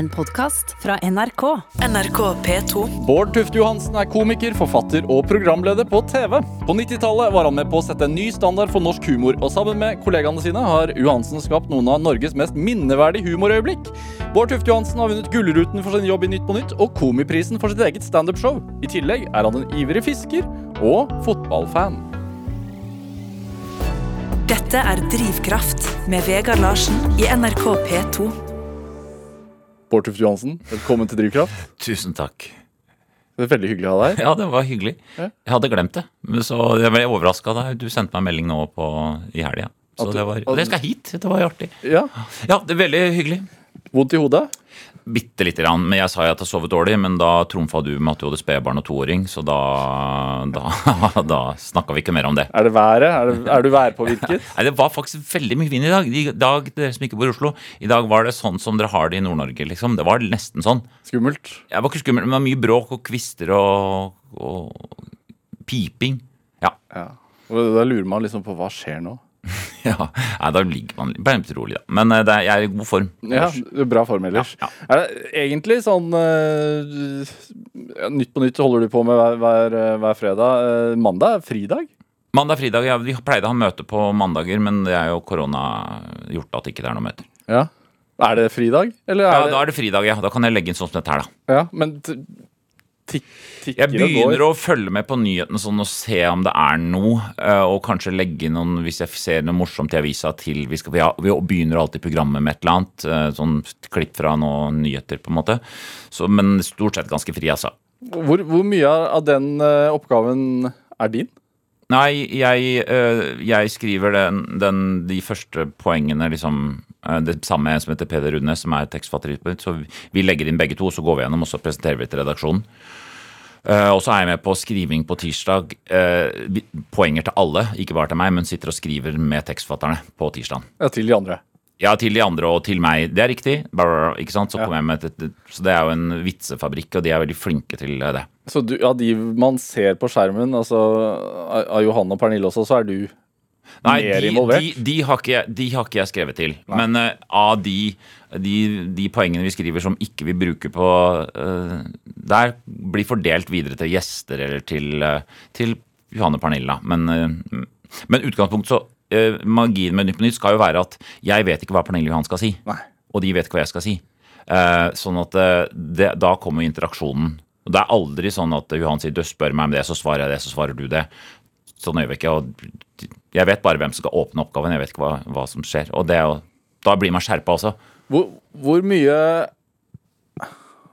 En podkast fra NRK. NRK P2. Bård Tufte Johansen er komiker, forfatter og programleder på TV. På 90-tallet var han med på å sette en ny standard for norsk humor, og sammen med kollegaene sine har Johansen skapt noen av Norges mest minneverdige humorøyeblikk. Bård Tufte Johansen har vunnet Gullruten for sin jobb i Nytt på Nytt og Komiprisen for sitt eget standup-show. I tillegg er han en ivrig fisker og fotballfan. Dette er Drivkraft med Vegard Larsen i NRK P2. Bård Tufte Johansen, velkommen til Drivkraft. Tusen takk. Det er veldig hyggelig å ha deg her. Ja, det var hyggelig. Ja. Jeg hadde glemt det. Men så jeg ble overraska da du sendte meg en melding nå på, i helga. Så du- det var Og jeg skal hit. Det var jo artig. Ja, Ja, det er veldig hyggelig. Vondt i hodet? Bitte lite grann. Men jeg sa jo at jeg sovet dårlig, men da trumfa du med at du hadde spedbarn og toåring, så da, da, da snakka vi ikke mer om det. Er det været? Er, det, er du værpåvirket? Nei, Det var faktisk veldig mye vind i dag. I dag, dere som ikke bor i Oslo, i dag var det sånn som dere har det i Nord-Norge. liksom. Det var nesten sånn. Skummelt? Jeg var ikke skummelt, men det var mye bråk og kvister og, og piping. Ja. Ja. Og da lurer man liksom på hva skjer nå? ja. Nei, da ligger man litt rolig, da. Men eh, det er, jeg er i god form. Ja, det er Bra form ellers. Ja, Er det egentlig sånn uh, Nytt på nytt holder du på med hver, hver, hver fredag. Uh, mandag er fridag? Mandag fridag, ja, Vi pleide å ha møte på mandager, men det er jo korona gjort at ikke det er noe møter. Ja. Er det fridag? Eller er Ja, Da er det fridag, ja. Da kan jeg legge inn sånn som dette her, da. Ja, men tikker Jeg og går. begynner å følge med på nyhetene sånn og se om det er noe, eh, og kanskje legge noen hvis jeg ser noe morsomt i avisa til Vi, skal, vi, har, vi begynner alltid programmet med et eller annet, eh, sånn klipp fra noen nyheter, på en måte. Så, men stort sett ganske fri, altså. Hvor, hvor mye av den eh, oppgaven er din? Nei, jeg, jeg skriver den, den, de første poengene, liksom Det samme som heter Peder Rune, som er tekstfatter. Så vi legger inn begge to, så går vi gjennom, og så presenterer vi til redaksjonen. Eh, og så er jeg med på skriving på tirsdag. Uh, poenger til alle, ikke bare til meg, men sitter og skriver med tekstfatterne på tirsdag. Ja, til de andre. Ja, til de andre og til meg. Det er riktig. Brr, ikke sant? Så, Ja. et, så det er jo en vitsefabrikk, og de er veldig flinke til det. Så du, av de man ser på skjermen, altså av Johan og Pernille også, så er du Nei, mer de, involvert? de, de, har ikke, de har ikke jeg skrevet til. Men uh, av de, poengene vi skriver som ikke vi bruker på uh, Der blir fordelt videre til gjester eller til, uh, til Johanne Pernilla. Men, uh, men utgangspunkt så Magien med Nytt på Nytt skal jo være at jeg vet ikke hva Pernille Johan skal si. Nei. Og de vet ikke hva jeg skal si. Sånn at det, da kommer interaksjonen. Og Det er aldri sånn at Johan sier du spør meg om det, så svarer jeg det, så svarer du det. Sånn gjør vi ikke. og Jeg vet bare hvem som skal åpne oppgaven. Jeg vet ikke hva, hva som skjer. Og det da blir man skjerpa også. Hvor, hvor mye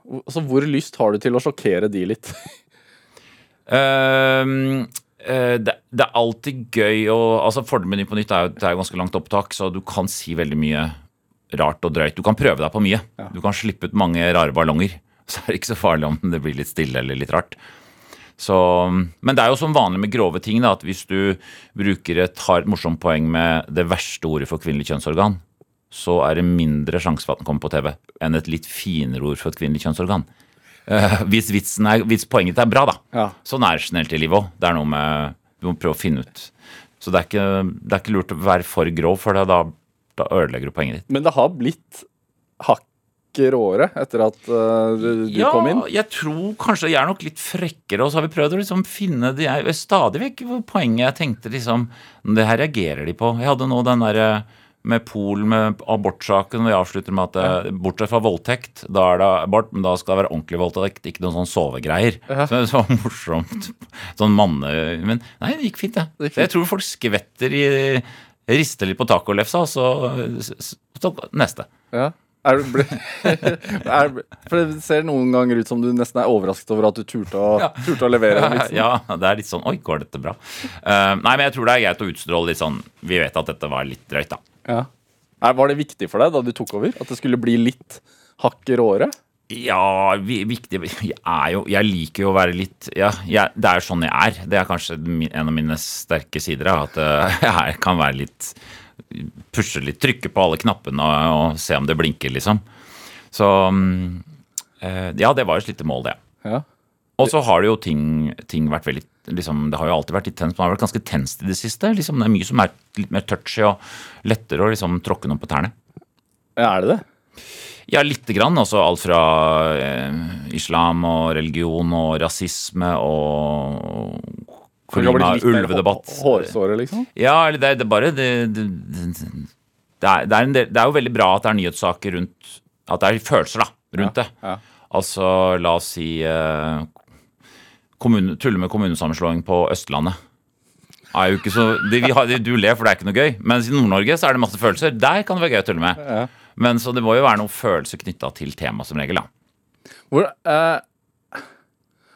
Altså, hvor lyst har du til å sjokkere de litt? Eh, det, det er alltid gøy å altså Fordelen med Nytt på Nytt er jo det er ganske langt opptak, så du kan si veldig mye rart og drøyt. Du kan prøve deg på mye. Du kan slippe ut mange rare ballonger. Så er det ikke så farlig om det blir litt stille eller litt rart. Så, men det er jo som vanlig med grove ting, da, at hvis du bruker et, hardt, morsomt poeng med det verste ordet for kvinnelig kjønnsorgan, så er det mindre sjanse for at den kommer på TV enn et litt finere ord for et kvinnelig kjønnsorgan. Uh, hvis, er, hvis poenget er bra, da. Ja. Sånn er det generelt i livet òg. Det er noe med Du må prøve å finne ut. Så det er ikke, det er ikke lurt å være for grov, for det, da, da ødelegger du poenget ditt. Men det har blitt hakket råere etter at eh, du, ja, kom inn? Ja, jeg tror kanskje jeg er nok litt frekkere, og så har vi prøvd å liksom finne det jeg, Stadig vekk poenget jeg tenkte liksom Det her reagerer de på. Jeg hadde nå den derre med Pol med abortsaken, og jeg avslutter med at ja. bortsett fra voldtekt, da er det abort, men da skal det være ordentlig voldtekt, ikke noen sånn sovegreier. Ja. Så det var morsomt. Sånn manne... Men nei, det gikk fint, det. Det gikk fint. jeg tror folk skvetter i Rister litt på tacolefsa, og så, så neste. Ja. Er du er, for det ser noen ganger ut som du nesten er overrasket over at du turte å, Ja. turte å levere Liksom. Ja, det er litt sånn Oi, går dette bra? Uh, nei, men jeg tror det er greit å utstråle litt sånn Vi vet at dette var litt drøyt, da. Ja. Er, var det viktig for deg da du tok over? At det skulle bli litt hakk råere? Ja, vi, viktig Jeg jo Jeg liker jo å være litt Ja, jeg, det er jo sånn jeg er. Det er kanskje en av mine sterke sider. At eh, jeg kan være litt Pushe litt, trykke på alle knappene og, og se om det blinker, liksom. Så mm, eh, Ja, det var et lite mål, det. Ja. Og så har det jo ting, ting vært veldig liksom, Det har jo alltid vært litt tenst, men det har vært ganske tenst i det siste. Liksom, det er mye som er litt mer touchy og lettere å liksom tråkke noen på tærne. Ja, Er det det? Ja, lite grann. Også alt fra eh, islam og religion og rasisme og Klima-ulvedebatt. hå- Hårsåre, liksom? Ja, eller det, er- det bare det, det, det, er, det, er del, det er jo veldig bra at det er nyhetssaker rundt At det er følelser da, rundt det. ja. Altså, la oss si eh, kommune, Tulle med kommunesammenslåing på Østlandet. Er jo ikke så, de, vi har, du ler, for det er ikke noe gøy. Mens i Nord-Norge så er det masse følelser. Der kan det være gøy å tulle med. Ja. Men så det må jo være noen følelser knytta til temaet som regel. da. Hvor, eh,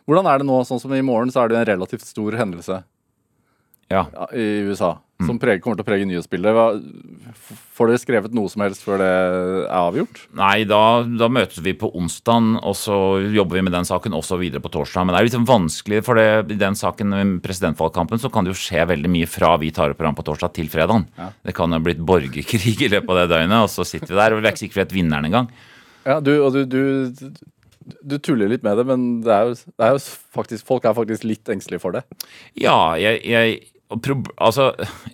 hvordan er det nå, sånn som i morgen, så er det en relativt stor hendelse Ja. ja, i USA Mm. som preger, kommer til å prege nyhetsbildet. Hva, får dere skrevet noe som helst før det er avgjort? Nei, da, da møtes vi på onsdag, og så jobber vi med den saken også videre på torsdag. Men det er litt sånn vanskelig, for det, i den saken med presidentvalgkampen så kan det jo skje veldig mye fra vi tar opp program på torsdag til fredag. Det kan jo ha blitt borgerkrig i løpet av det døgnet, og så sitter vi der, og vi er ikke sikre på vinneren engang. Ja, du, og du, du, du tuller litt med det, men det er jo, det er jo faktisk, folk er faktisk litt engstelige for det. Ja, jeg, jeg Altså,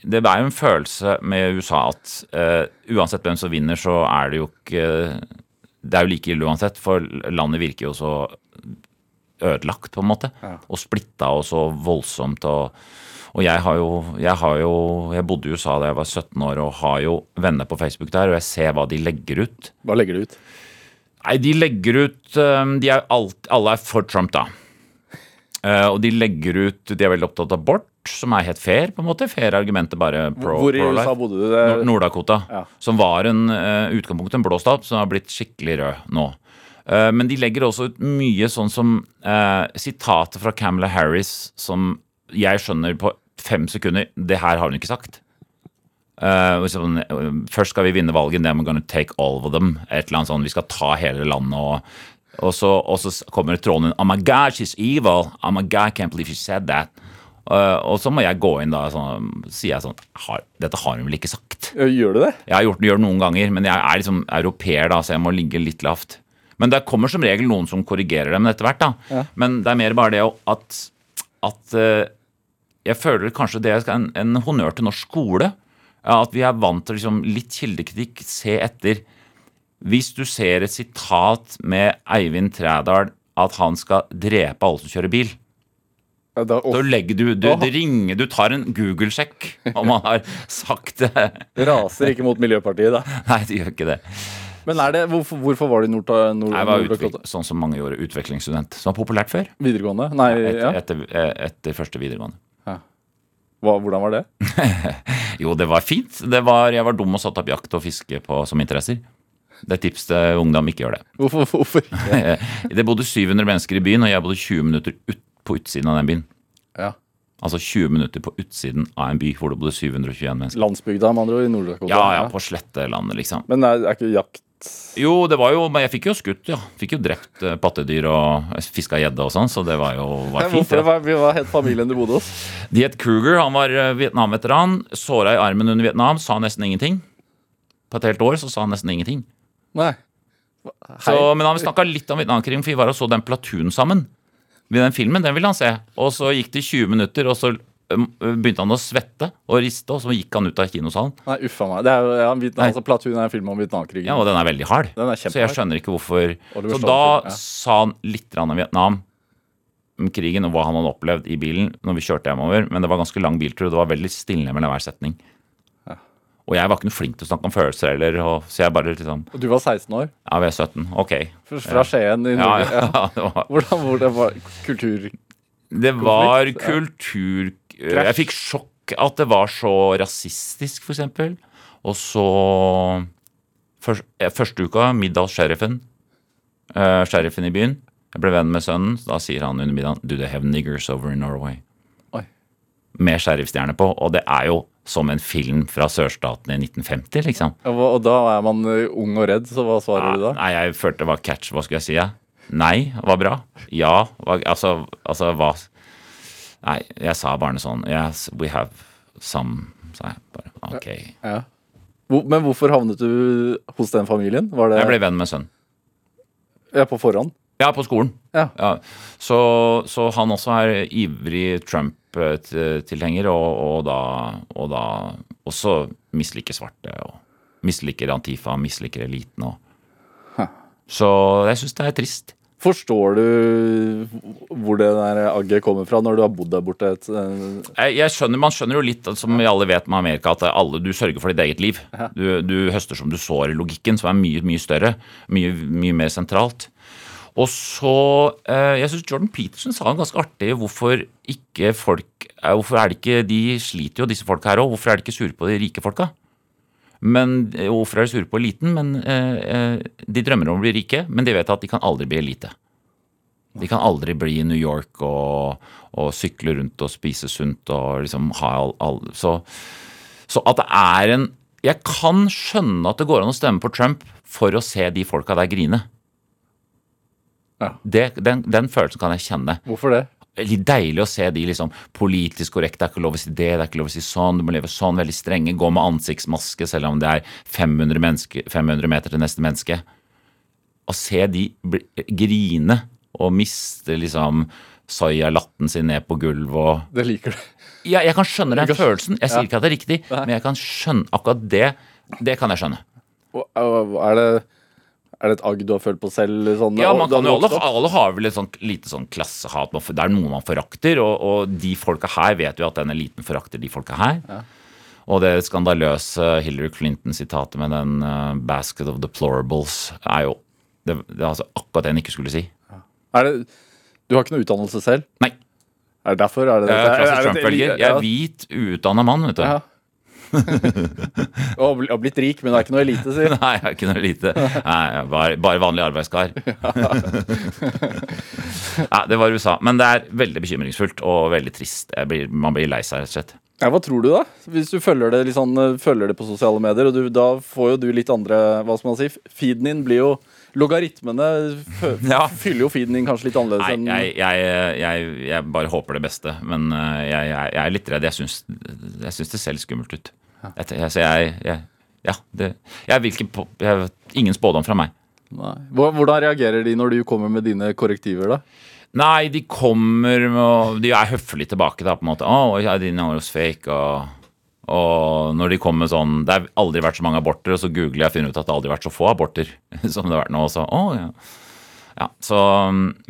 det er jo en følelse med USA at uh, uansett hvem som vinner, så er det jo ikke Det er jo like ille uansett, for landet virker jo så ødelagt, på en måte. Og splitta og så voldsomt. og og jeg har, jo, jeg har jo Jeg bodde i USA da jeg var 17 år og har jo venner på Facebook der, og jeg ser hva de legger ut. Hva legger du ut? Nei, de legger ut um, de er alt, Alle er for Trump, da. Eh, og de legger ut De er veldig opptatt av abort, som er helt fair, på en måte. Fair argumenter, bare pro, Hvor i. USA bodde du? Der? Nord- Nord-Dakota. Ja. Som var en uh, utgangspunkt en blå stat, som har blitt skikkelig rød nå. Eh, men de legger også ut mye sånn som uh, sitater fra Camela Harris som jeg skjønner på fem sekunder Det her har hun ikke sagt. Eh, sånn, først skal vi vinne valget, then we're gonna take all of them. Et eller annet sånn, Vi skal ta hele landet og og så, og så kommer tråden inn Oh my God, she's evil. Oh my God, I can't believe she said that. Uh, og så må jeg gå inn da sånn, sier jeg sånn har, Dette har hun vel ikke sagt? Gjør du det? Jeg har gjort det noen ganger, men jeg er liksom europeer, da, så jeg må ligge litt lavt. Men det kommer som regel noen som korrigerer dem etter hvert. da. Men det er mer bare det at, at Jeg føler kanskje det er en, en honnør til norsk skole. Ja, at vi er vant til liksom litt kildekritikk. Se etter. Hvis du ser et sitat med Eivind Trædal at han skal drepe alle som kjører bil, Ja, Da, da legger du, du, du, ringer, du tar en Google-sjekk om han har sagt det. raser ikke mot Miljøpartiet, da. Nei, det gjør ikke det. Men er det, hvorfor, hvorfor var du i Nord, Nord, Jeg var Nord-Dakota? utvik, sånn som mange gjorde, utvekslingsstudent. Som var populært før. Videregående? Nei, Etter, ja. etter, eh, etter første videregående. Hva, hvordan var det? Jo, det var fint. Det var, jeg var dum og satte opp jakt og fiske på, som interesser. Det er tips til ungdom, ikke gjør det. Hvorfor? hvorfor? Det bodde 700 mennesker i byen, og jeg bodde 20 minutter ut, på utsiden av den byen. Ja. Altså 20 minutter på utsiden av en by hvor det bodde 721 mennesker. Landsbygda, med andre ord, i Nord-Dakota. Ja, ja, på slettelandet, liksom. Men er, er ikke jakt Jo, det var jo Men jeg fikk jo skutt, ja. Fikk jo drept eh, pattedyr og fiska gjedde og sånn, så det var jo var fint. Ja. var, hva het familien du bodde hos? De het Kruger, han var eh, Vietnam-veteran. Såra i armen under Vietnam, sa nesten ingenting. På et helt år så sa han nesten ingenting. Nei. Så, men han snakka litt om Vietnamkrigen, for vi var og så den Platoon sammen. Den filmen, den ville han se. Og så gikk det 20 minutter, og så begynte han å svette og riste, og så gikk han ut av kinosalen. Nei, uffa meg. Det er, ja, Vietnam, altså, Platoon er en film om Vietnamkrigen. Ja, Og den er veldig hard. Den er Så jeg skjønner ikke hvorfor Så da ja. sa han litt om Vietnam, krigen og hva han hadde opplevd i bilen når vi kjørte hjemover. Men det var ganske lang biltur, og det var veldig stille mellom hver setning. Og jeg var ikke noe flink til å snakke om følelser heller, så jeg bare liksom Og du var 16 år? Ja, vi er 17. Ok. Fra Skien i Norge? Ja. ja, det var, Hvordan hvor det var kultur... det var Konflikt, ja. kultur... Krasj. Jeg fikk sjokk at det var så rasistisk, eksempel. Og så først, eh, Første uka, middag hos sheriffen. Eh, sheriffen i byen. Jeg ble venn med sønnen. Da sier han under middagen Do they have niggers over in Norway? Oi. Med sheriffstjerne på. Og det er jo som en film fra sørstatene i 1950, liksom. Ja, og da er man ung og redd, så hva svarer du da? Nei, jeg følte det var catch. Hva skulle jeg si? Ja? Nei, var bra. Ja, var, altså, altså hva Nei, jeg sa bare noe sånn Yes, we have some sa jeg bare. Ok. Ja. Hvor, men hvorfor havnet du hos den familien? Var det Jeg ble venn med sønnen. ja, på forhånd? Ja, på skolen. Ja. Så, så han også er ivrig Trump-tilhenger, og, og, da, og da også misliker svarte. og Misliker Antifa, misliker eliten. og Så jeg syns det er trist. Forstår du hvor det der agget kommer fra, når du har bodd der borte? Et, eh, Jeg, jeg skjønner, Man skjønner jo litt, som vi alle vet med Amerika, at alle, du sørger for ditt eget liv. Du, du høster som du sår, logikken, som er mye mye større. Mye, mye mer sentralt. Og så eh, Jeg syns Jordan Peterson sa noe ganske artig hvorfor ikke folk eh, Hvorfor er det ikke De sliter jo, disse folka her òg. Hvorfor er de ikke sure på de rike folka? Men, og hvorfor er de sure på eliten? Men eh, eh, De drømmer om å bli rike, men de vet at de kan aldri bli elite. De kan aldri bli i New York og, og sykle rundt og spise sunt og liksom ha all, all så, så at det er en Jeg kan skjønne at det går an å stemme på Trump for å se de folka der grine. Ja. Det, den, den følelsen kan jeg kjenne hvorfor det? Litt deilig å se de liksom politisk korrekte. Det er ikke lov å si det, det er ikke lov å si sånn. Du må leve sånn, veldig strenge. Gå med ansiktsmaske selv om det er 500, menneske, 500 meter til neste menneske. Å se de grine og miste liksom soyalatten sin ned på gulvet og Det liker du. ja, Jeg kan skjønne den følelsen. Jeg sier Ja. ikke at det er riktig, men jeg kan skjønne akkurat det. Det kan jeg skjønne. Er det, er det et agg du har følt på selv? Sånn, Ja, man kan jo alle, alle har vel et sånt lite sånn klassehat. Det er noe man forakter, og, og de folka her vet jo at den eliten forakter de folka her. Og det skandaløse Hillary Clinton-sitatet med den uh, 'basket of deplorables' er jo det, det er altså akkurat det en ikke skulle si. Er det, du har ikke noe utdannelse selv? Nei, Er det derfor? Er det, jeg er er er, er, er, er, er hvit, uutdanna mann, vet du. Ja. og blitt rik, men det er ikke noe elite, sier Nei, jeg er ikke noe elite. Nei, jeg bare, bare vanlig arbeidskar. Nei, det var USA. Men det er veldig bekymringsfullt og veldig trist. Blir, man blir lei seg, rett og slett. Ja, Hva tror du, da? Hvis du følger det, sånn, følger det på sosiale medier, og du, da får jo du litt andre Hva skal man si? Feeden din blir jo Logaritmene Ja. fyller jo feeden din kanskje litt annerledes enn jeg, jeg, jeg, jeg bare håper det beste. Men uh, jeg, er litt redd. Jeg syns, det ser litt skummelt ut. Så jeg, jeg Ja, det Jeg vil ikke Ingen spådom fra meg. Nei. Hvordan reagerer de når du kommer med dine korrektiver, da? Nei, de kommer med De er høflige tilbake, da, på en måte. Å, know it's fake, og og når de kommer med sånn Det har aldri vært så mange aborter, og så googler jeg og finner ut at det aldri har vært så få aborter som det har vært nå. Så, å, ja. Ja, så,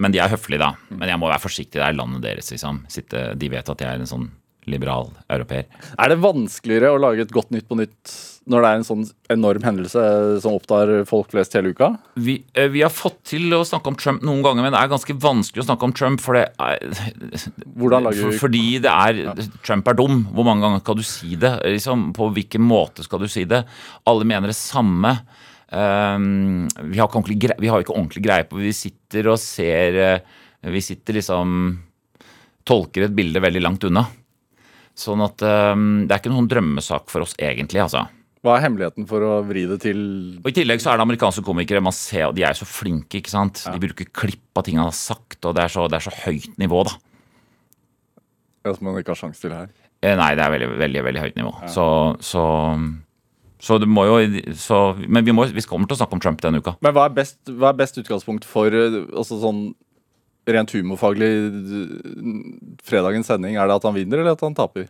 men de er høflige, da. Men jeg må være forsiktig. Det er landet deres. Liksom. Sitte, de vet at jeg er en sånn liberal europeer. Er det vanskeligere å lage et godt Nytt på nytt når det er en sånn enorm hendelse som opptar folk flest hele uka? Vi, eh, vi har fått til å snakke om Trump noen ganger, men det er ganske vanskelig å snakke om Trump. For det er, Hvordan lager for, fordi det er Trump er dum. Hvor mange ganger skal du si det? Liksom, på hvilken måte skal du si det? Alle mener det samme. Um, vi, har ikke vi har ikke ordentlig greie på Vi sitter og ser eh, Vi sitter liksom Tolker et bilde veldig langt unna. Sånn at um, det er ikke noen drømmesak for oss egentlig, altså. Hva er hemmeligheten for å vri det til Og I tillegg så er det amerikanske komikere. man ser, og De er jo så flinke. ikke sant? De bruker klipp av ting han har sagt, og det er så, det er så høyt nivå, da. ja, som man ikke har sjanse til her? Eh, Nei, det er veldig, veldig, veldig høyt nivå. Så, så, så det må jo så, Men vi, må, vi kommer til å snakke om Trump denne uka. Men hva er best, hva er best utgangspunkt for eh, altså sånn rent humorfaglig fredagens sending? Er det at han vinner, eller at han taper?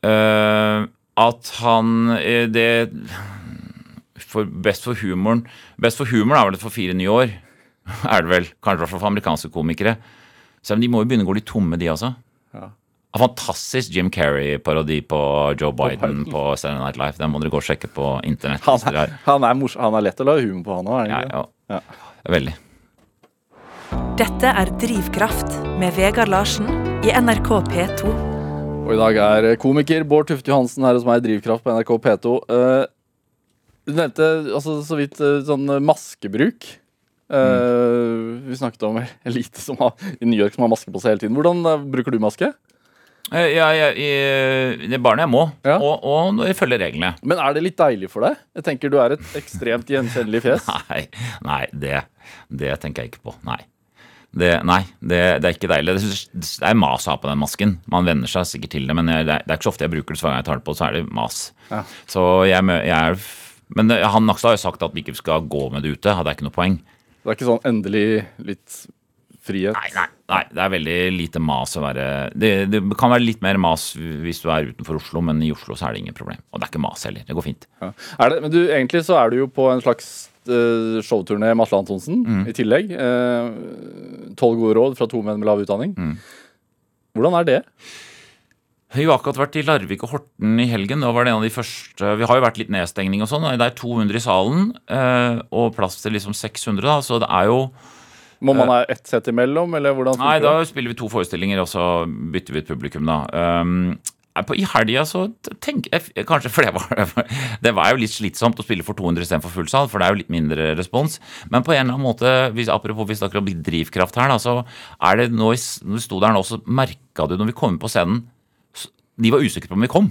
Uh, at han eh, Det for, Best for humoren Best for humoren er vel det for fire nye år. Er det vel. Kanskje i hvert fall for amerikanske komikere. Så de må jo begynne å gå litt tomme, de også. Ja. Fantastisk Jim Carrey-parodi på Joe Biden på Saturday Night Live. Den må dere gå og sjekke på internett. Han er, han er, han er lett å la humor på, han òg, er ikke? ja, Ja. Veldig. Dette er Drivkraft med Vegard Larsen i NRK P2. Og i dag er komiker Bård Tufte Johansen her hos meg i Drivkraft på NRK P2. Eh, du nevnte altså, så vidt eh, sånn eh, maskebruk. Mm. Vi snakket om elite som har, i New York som har maske på seg hele tiden. Hvordan eh, bruker du maske? Eh, Ja, jeg, jeg, det er bare når jeg må, Ja. og, og når jeg følger reglene. Men er det litt deilig for deg? Jeg tenker Du er et ekstremt gjenkjennelig fjes. Nei, nei det, det tenker jeg ikke på. Nei. Det, nei, det, det er ikke deilig. Det, det er mas å ha på den masken. Man venner seg sikkert til det, men jeg, det, er, ikke så ofte jeg bruker det. Så hver gang jeg tar det på, så er det mas. Ja. Så jeg, jeg er Men eh, han Nakstad har jo sagt at vi ikke skal gå med det ute. Det er ikke noe poeng. Det er ikke sånn endelig litt frihet? Nei, nei, nei, det er veldig lite mas å være det, det kan være litt mer mas hvis du er utenfor Oslo, men i Oslo så er det ingen problem. Og det er ikke mas heller. Det går fint. Ja. Er det, men du, egentlig så er du jo på en slags showturné med Atle Antonsen Mm. i tillegg. Eh, Tolv gode råd fra to menn med lav utdanning. Mm. Hvordan er det? Vi har akkurat vært i Larvik og Horten i helgen. Da var det en av de første Vi har jo vært litt nedstengning og sånn. Det er 200 i salen eh, og plass til liksom 600, da. Så det er jo Må man ha ett sett imellom, eller hvordan Nei, da spiller vi to forestillinger, og så bytter vi ut publikum, da. Um, på, I helga så tenker jeg Kanskje for det var Det var jo litt slitsomt å spille for 200 istedenfor full sal, for det er jo litt mindre respons. Men på en eller annen måte, hvis, apropos vi snakker om drivkraft her, da, så er det nå når vi sto der nå, så merka du når vi kom på scenen De var usikre på om vi kom.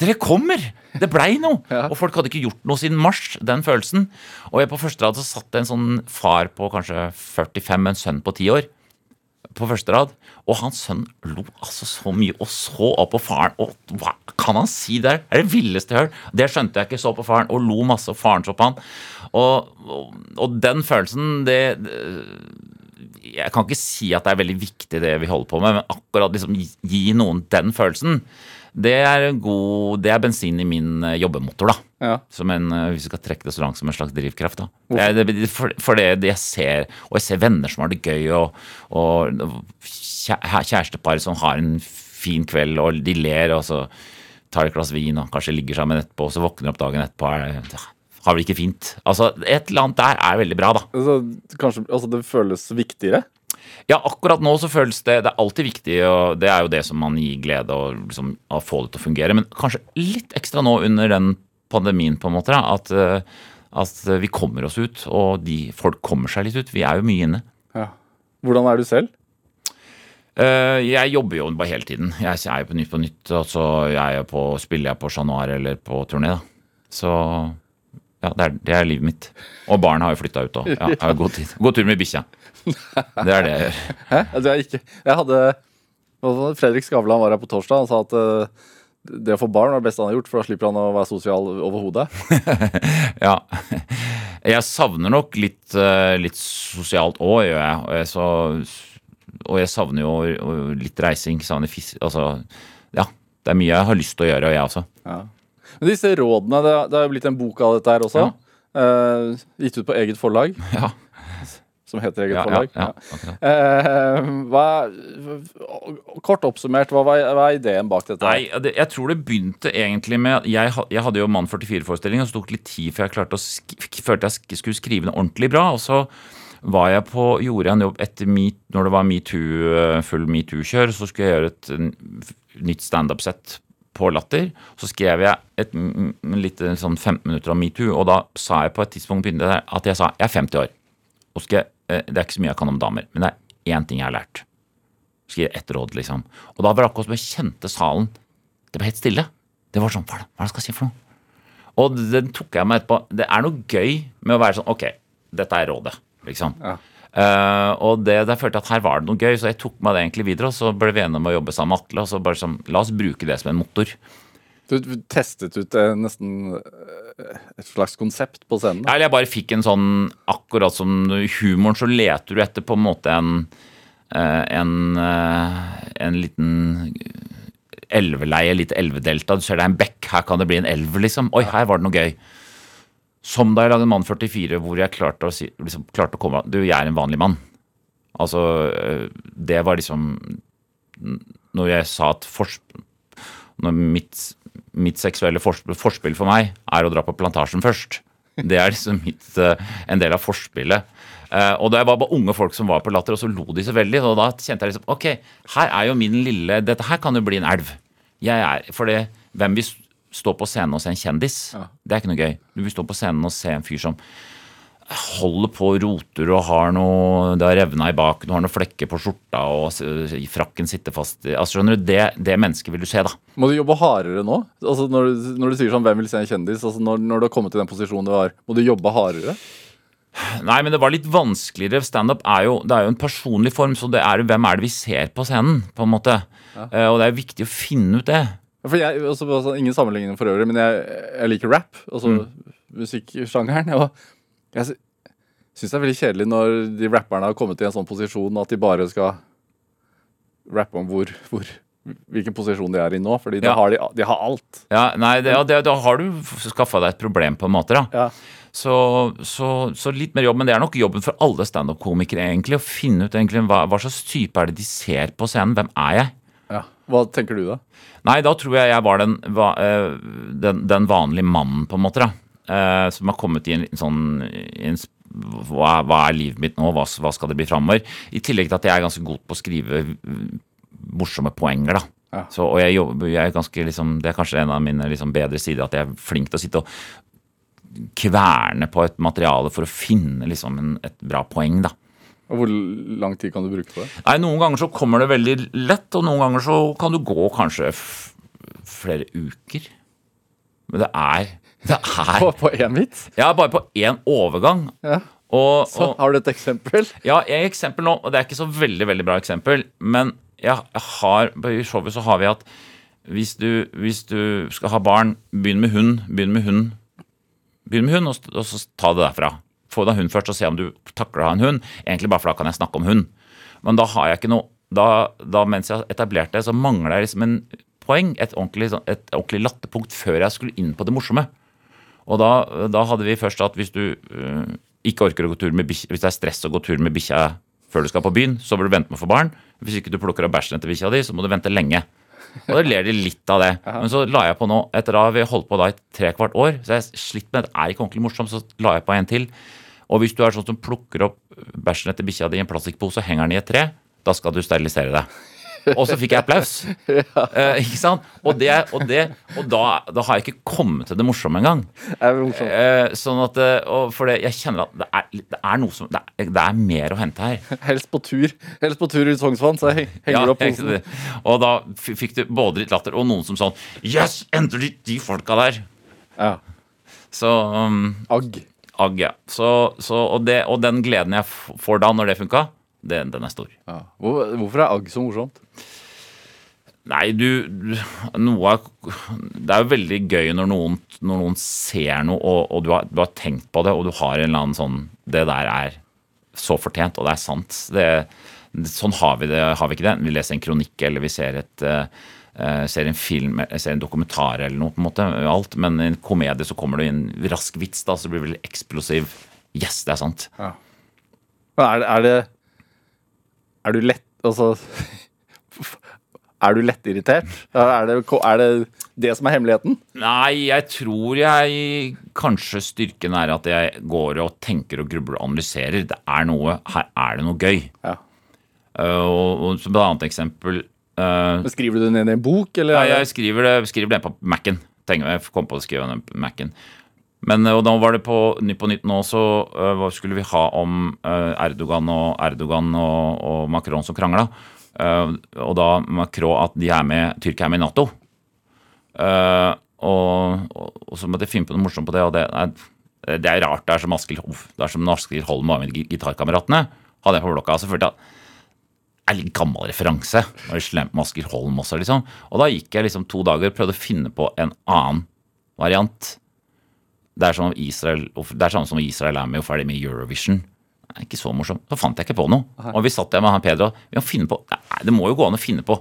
Dere kommer! Det blei noe! Og folk hadde ikke gjort noe siden mars, den følelsen. Og jeg på første rad så satt det en sånn far på kanskje 45 med en sønn på 10 år på første rad, og hans sønn lo altså så mye og så opp på faren. Og hva kan han si der? Det er det villeste jeg har hørt. Det skjønte jeg ikke, så på faren og lo masse, og faren så på han. Og, og, og den følelsen, det, det Jeg kan ikke si at det er veldig viktig det vi holder på med, men akkurat liksom gi- gi noen den følelsen, det er, god, det er bensin i min eh, jobbemotor, da. Ja. Som en, eh, hvis vi skal trekke det så langt som en slags drivkraft. da. Det, det, for, for det, det jeg ser, og jeg ser venner som har det gøy, og, og kjærestepar som har en fin kveld, og de ler, og så tar de et glass vin, og kanskje ligger sammen etterpå, og så våkner de opp dagen etterpå, er har vel ikke fint. Altså, Et eller annet der er veldig bra, da. Altså, kanskje altså, det føles viktigere? Ja, akkurat nå så føles det Det er alltid viktig, og det er jo det som man gir glede og liksom, å få det til å fungere. Men kanskje litt ekstra nå under den pandemien, på en måte, at, eh, at vi kommer oss ut, og de, folk kommer seg litt ut. Vi er jo mye inne. Ja. Hvordan er du selv? Eh, Jeg jobber jo bare hele tiden. Jeg er jo på Nytt på Nytt, og så jeg er på, spiller jeg på Chat Noir eller på turné. da. Så ja, det er, det er livet mitt. Og barna har jo flytta ut òg. Ja, jeg har god tid. God tur med bikkja. Det er det jeg gjør. Hæ? Altså, jeg, ikke, jeg hadde det? Fredrik Skavlan var her på torsdag og sa at eh, det å få barn var det beste han har gjort, for da slipper han å være sosial overhodet. Ja. Jeg savner nok litt, eh, litt sosialt òg, gjør jeg. Og jeg, så, og jeg savner jo litt reising. Savner fis... Altså, ja. Det er mye jeg har lyst til å gjøre, og jeg også. Ja. Men disse rådene, det, det har jo blitt en bok av dette her også. Eh, gitt ut på eget forlag, Ja, som heter Eget ja, ja, forlag. ja, akkurat. Eh, hva, kort oppsummert, hva var, ideen bak dette? Nei, det, jeg tror det begynte egentlig med at jeg, jeg hadde jo Mann 44-forestilling, og så tok det litt tid før jeg klarte å følte jeg sk skulle skrive den ordentlig bra. Og så var jeg på, gjorde jeg en jobb etter me, når det var metoo, eh, full metoo-kjør, så skulle jeg gjøre et nytt standup-sett på Latter. Så skrev jeg et mm, mm, sånn 15 minutter om metoo, og da sa jeg på et tidspunkt at jeg sa jeg er 50 år. Og skal jeg, eh, det er ikke så mye jeg kan om damer, men det er én ting jeg har lært. Skal gi ett råd, liksom. Og da var det akkurat som jeg kjente salen Det var helt stille. Det var sånn, hva er det, jeg skal si for noe? Og den tok jeg meg etterpå. Det er noe gøy med å være sånn Ok, dette er rådet, liksom. Ja. Uh, og det, der følte jeg at her var det noe gøy, så jeg tok meg det egentlig videre. Og så ble vi enige om å jobbe sammen med Atle, og så bare sånn La oss bruke det som en motor. Du, du testet ut det nesten eh, et slags konsept på scenen? da? Eller jeg bare fikk en sånn Akkurat som humoren, så leter du etter på en måte en eh, en, eh, en liten elveleie, litt elvedelta. Du ser det er en bekk, her kan det bli en elv, liksom. Oi, her var det noe gøy. Som da jeg lagde Mann 44, hvor jeg klarte å, si, liksom, klarte å komme Du, jeg er en vanlig mann. Altså, eh, det var liksom Når jeg sa at fors, når mitt, mitt seksuelle forspill for meg er å dra på plantasjen først. Det er liksom mitt, eh, en del av forspillet. Eh, og det var bare unge folk som var på Latter, og så lo de så veldig. Og da kjente jeg liksom Ok, her er jo min lille Dette her kan jo bli en elv. Jeg er, for det, hvem vil stå på scenen og se en kjendis? Det er ikke noe gøy. Du vil stå på scenen og se en fyr som holder på og roter og har noe Det har revna i baken, du har noen flekker på skjorta, og frakken sitter fast i Altså, skjønner du, det, det mennesket vil du se, da. Må du jobbe hardere nå? Altså når, du, når du sier sånn 'hvem vil se en kjendis', altså når, når du har kommet til den posisjonen du har, må du jobbe hardere? Nei, men det var litt vanskeligere. Standup er jo, det er jo en personlig form, så det er hvem er det vi ser på scenen, på en måte. Eh, og det er viktig å finne ut det. For jeg, også, altså, Ingen sammenligning for øvrig, men jeg, jeg liker rap. Altså musikksjangeren. Og jeg syns det er veldig kjedelig når de rapperne har kommet i en sånn posisjon at de bare skal rappe om hvor, hvor hvilken posisjon de er i nå, fordi da har de, de har alt. Ja, nei, det, ja, det, Da har du skaffa deg et problem, på en måte. da Ja. Så, så, så litt mer jobb, men det er nok jobben for alle standup-komikere, egentlig. Å finne ut egentlig hva, hva slags type er det de ser på scenen. Hvem er jeg? Ja. Hva tenker du da? Nei, da tror jeg jeg var den, eh, den, den vanlige mannen, på en måte. da Eh, Som har kommet i en liten sånn en, hva, hva er livet mitt nå? Hva, hva skal det bli framover? I tillegg til at jeg er ganske god på å skrive mm, morsomme poenger, da. Ja. Så, og jeg jobber, jeg er ganske liksom, Det er kanskje en av mine liksom bedre sider, at jeg er flink til å sitte og kverne på et materiale for å finne liksom en, et bra poeng, da. Og hvor lang tid kan du bruke på det? Nei, Noen ganger så kommer det veldig lett, og noen ganger så kan du gå kanskje flere uker. Men det er Det er På, på én vits? Ja, bare på én overgang. Ja. Og, Så og har du et eksempel? ja, et eksempel nå, og det er ikke så veldig veldig bra eksempel, men jeg, jeg har, i showet så har vi at hvis du, hvis du skal ha barn, begynn med hund, begynn med hund, begynn med hund, og, og så ta det derfra. Få deg hund først, og se om du takler å ha en hund. Egentlig bare for da kan jeg snakke om hund. Men da har jeg ikke noe da, da mens jeg har etablert det, så mangler jeg liksom en poeng, et ordentlig, et ordentlig latterpunkt, før jeg skulle inn på det morsomme. Og da, da hadde vi først at hvis du øh, ikke orker å gå tur med bikkja Hvis det er stress å gå tur med bikkja før du skal på byen, så bør du vente med å få barn. Hvis ikke du plukker opp bæsjen etter bikkja di, så må du vente lenge. Og da ler de litt av det. Men så la jeg på nå, etter da vi holdt på da i tre kvart år, så jeg slitt med det er ikke ordentlig morsomt, så la jeg på en til. Og hvis du er sånn som plukker opp bæsjen etter bikkja di i en plastikkpose og henger den i et tre, da skal du sterilisere deg. Og så fikk jeg applaus. Eh, ikke sant? Og, det, og, det, og da, da har jeg ikke kommet til det morsomme engang. Eh, sånn at, eh, for det, jeg kjenner at det er, det er noe som det er, det er mer å hente her. Helst på tur. Helst på tur i Sognsvann, så jeg henger ja, opp posen. Og da fikk du både litt latter og noen som sånn Yes, endelig de folka der! Ja. Så um, Agg. agg, ja. Så, så, og, det, og den gleden jeg får da, når det funka, den, den er stor. Ja. Hvor, hvorfor er agg så morsomt? Nei, du, Noe er Det er jo veldig gøy når noen, når noen ser noe, og, og du, har, du har tenkt på det, og du har en eller annen sånn Det der er så fortjent, og det er sant. Det, sånn har vi det, har vi ikke det? Vi leser en kronikk, eller vi ser et eh, eh, ser en film, eh, ser en dokumentar eller noe, på en måte. Alt. Men i en komedie så kommer det en rask vits, da, så blir det veldig eksplosiv. Yes, det er sant. Men er er det Er du lett Altså Er du lettirritert? Er det, er det det som er hemmeligheten? Nei, jeg tror jeg Kanskje styrken er at jeg går og tenker og grubler og analyserer. Det er noe, Her er det noe gøy. Ja. Uh, og, og som et annet eksempel uh, Skriver du det ned i en bok, eller? er Jeg skriver det, skriver det på Mac-en. Tenker Jeg kom på å skrive den på Mac-en. Men uh, og da var det på Nytt på Nytt nå, så uh, skulle vi ha om uh, Erdogan og Erdogan og, og Macron som krangla. Uh, og da Macron at de er med, Tyrkia er med i Nato. Og, og, og så måtte jeg finne på noe morsomt på det, og det er, det er rart. Det er som Askild det er som Askild Holm og Gitarkameratene. Hadde jeg på blokka. Så følte jeg at det er litt gammel referanse. Og slemt med Askild Holm også, liksom. Og da gikk jeg liksom to dager og prøvde å finne på en annen variant. Det er, sånn Israel, det er sånn som Israel er med og ferdig med Eurovision. Det er ikke så morsomt. Så fant jeg ikke på noe. Og vi satt der med han Pedro. Vi må finne på, nei, det må jo gå an å finne på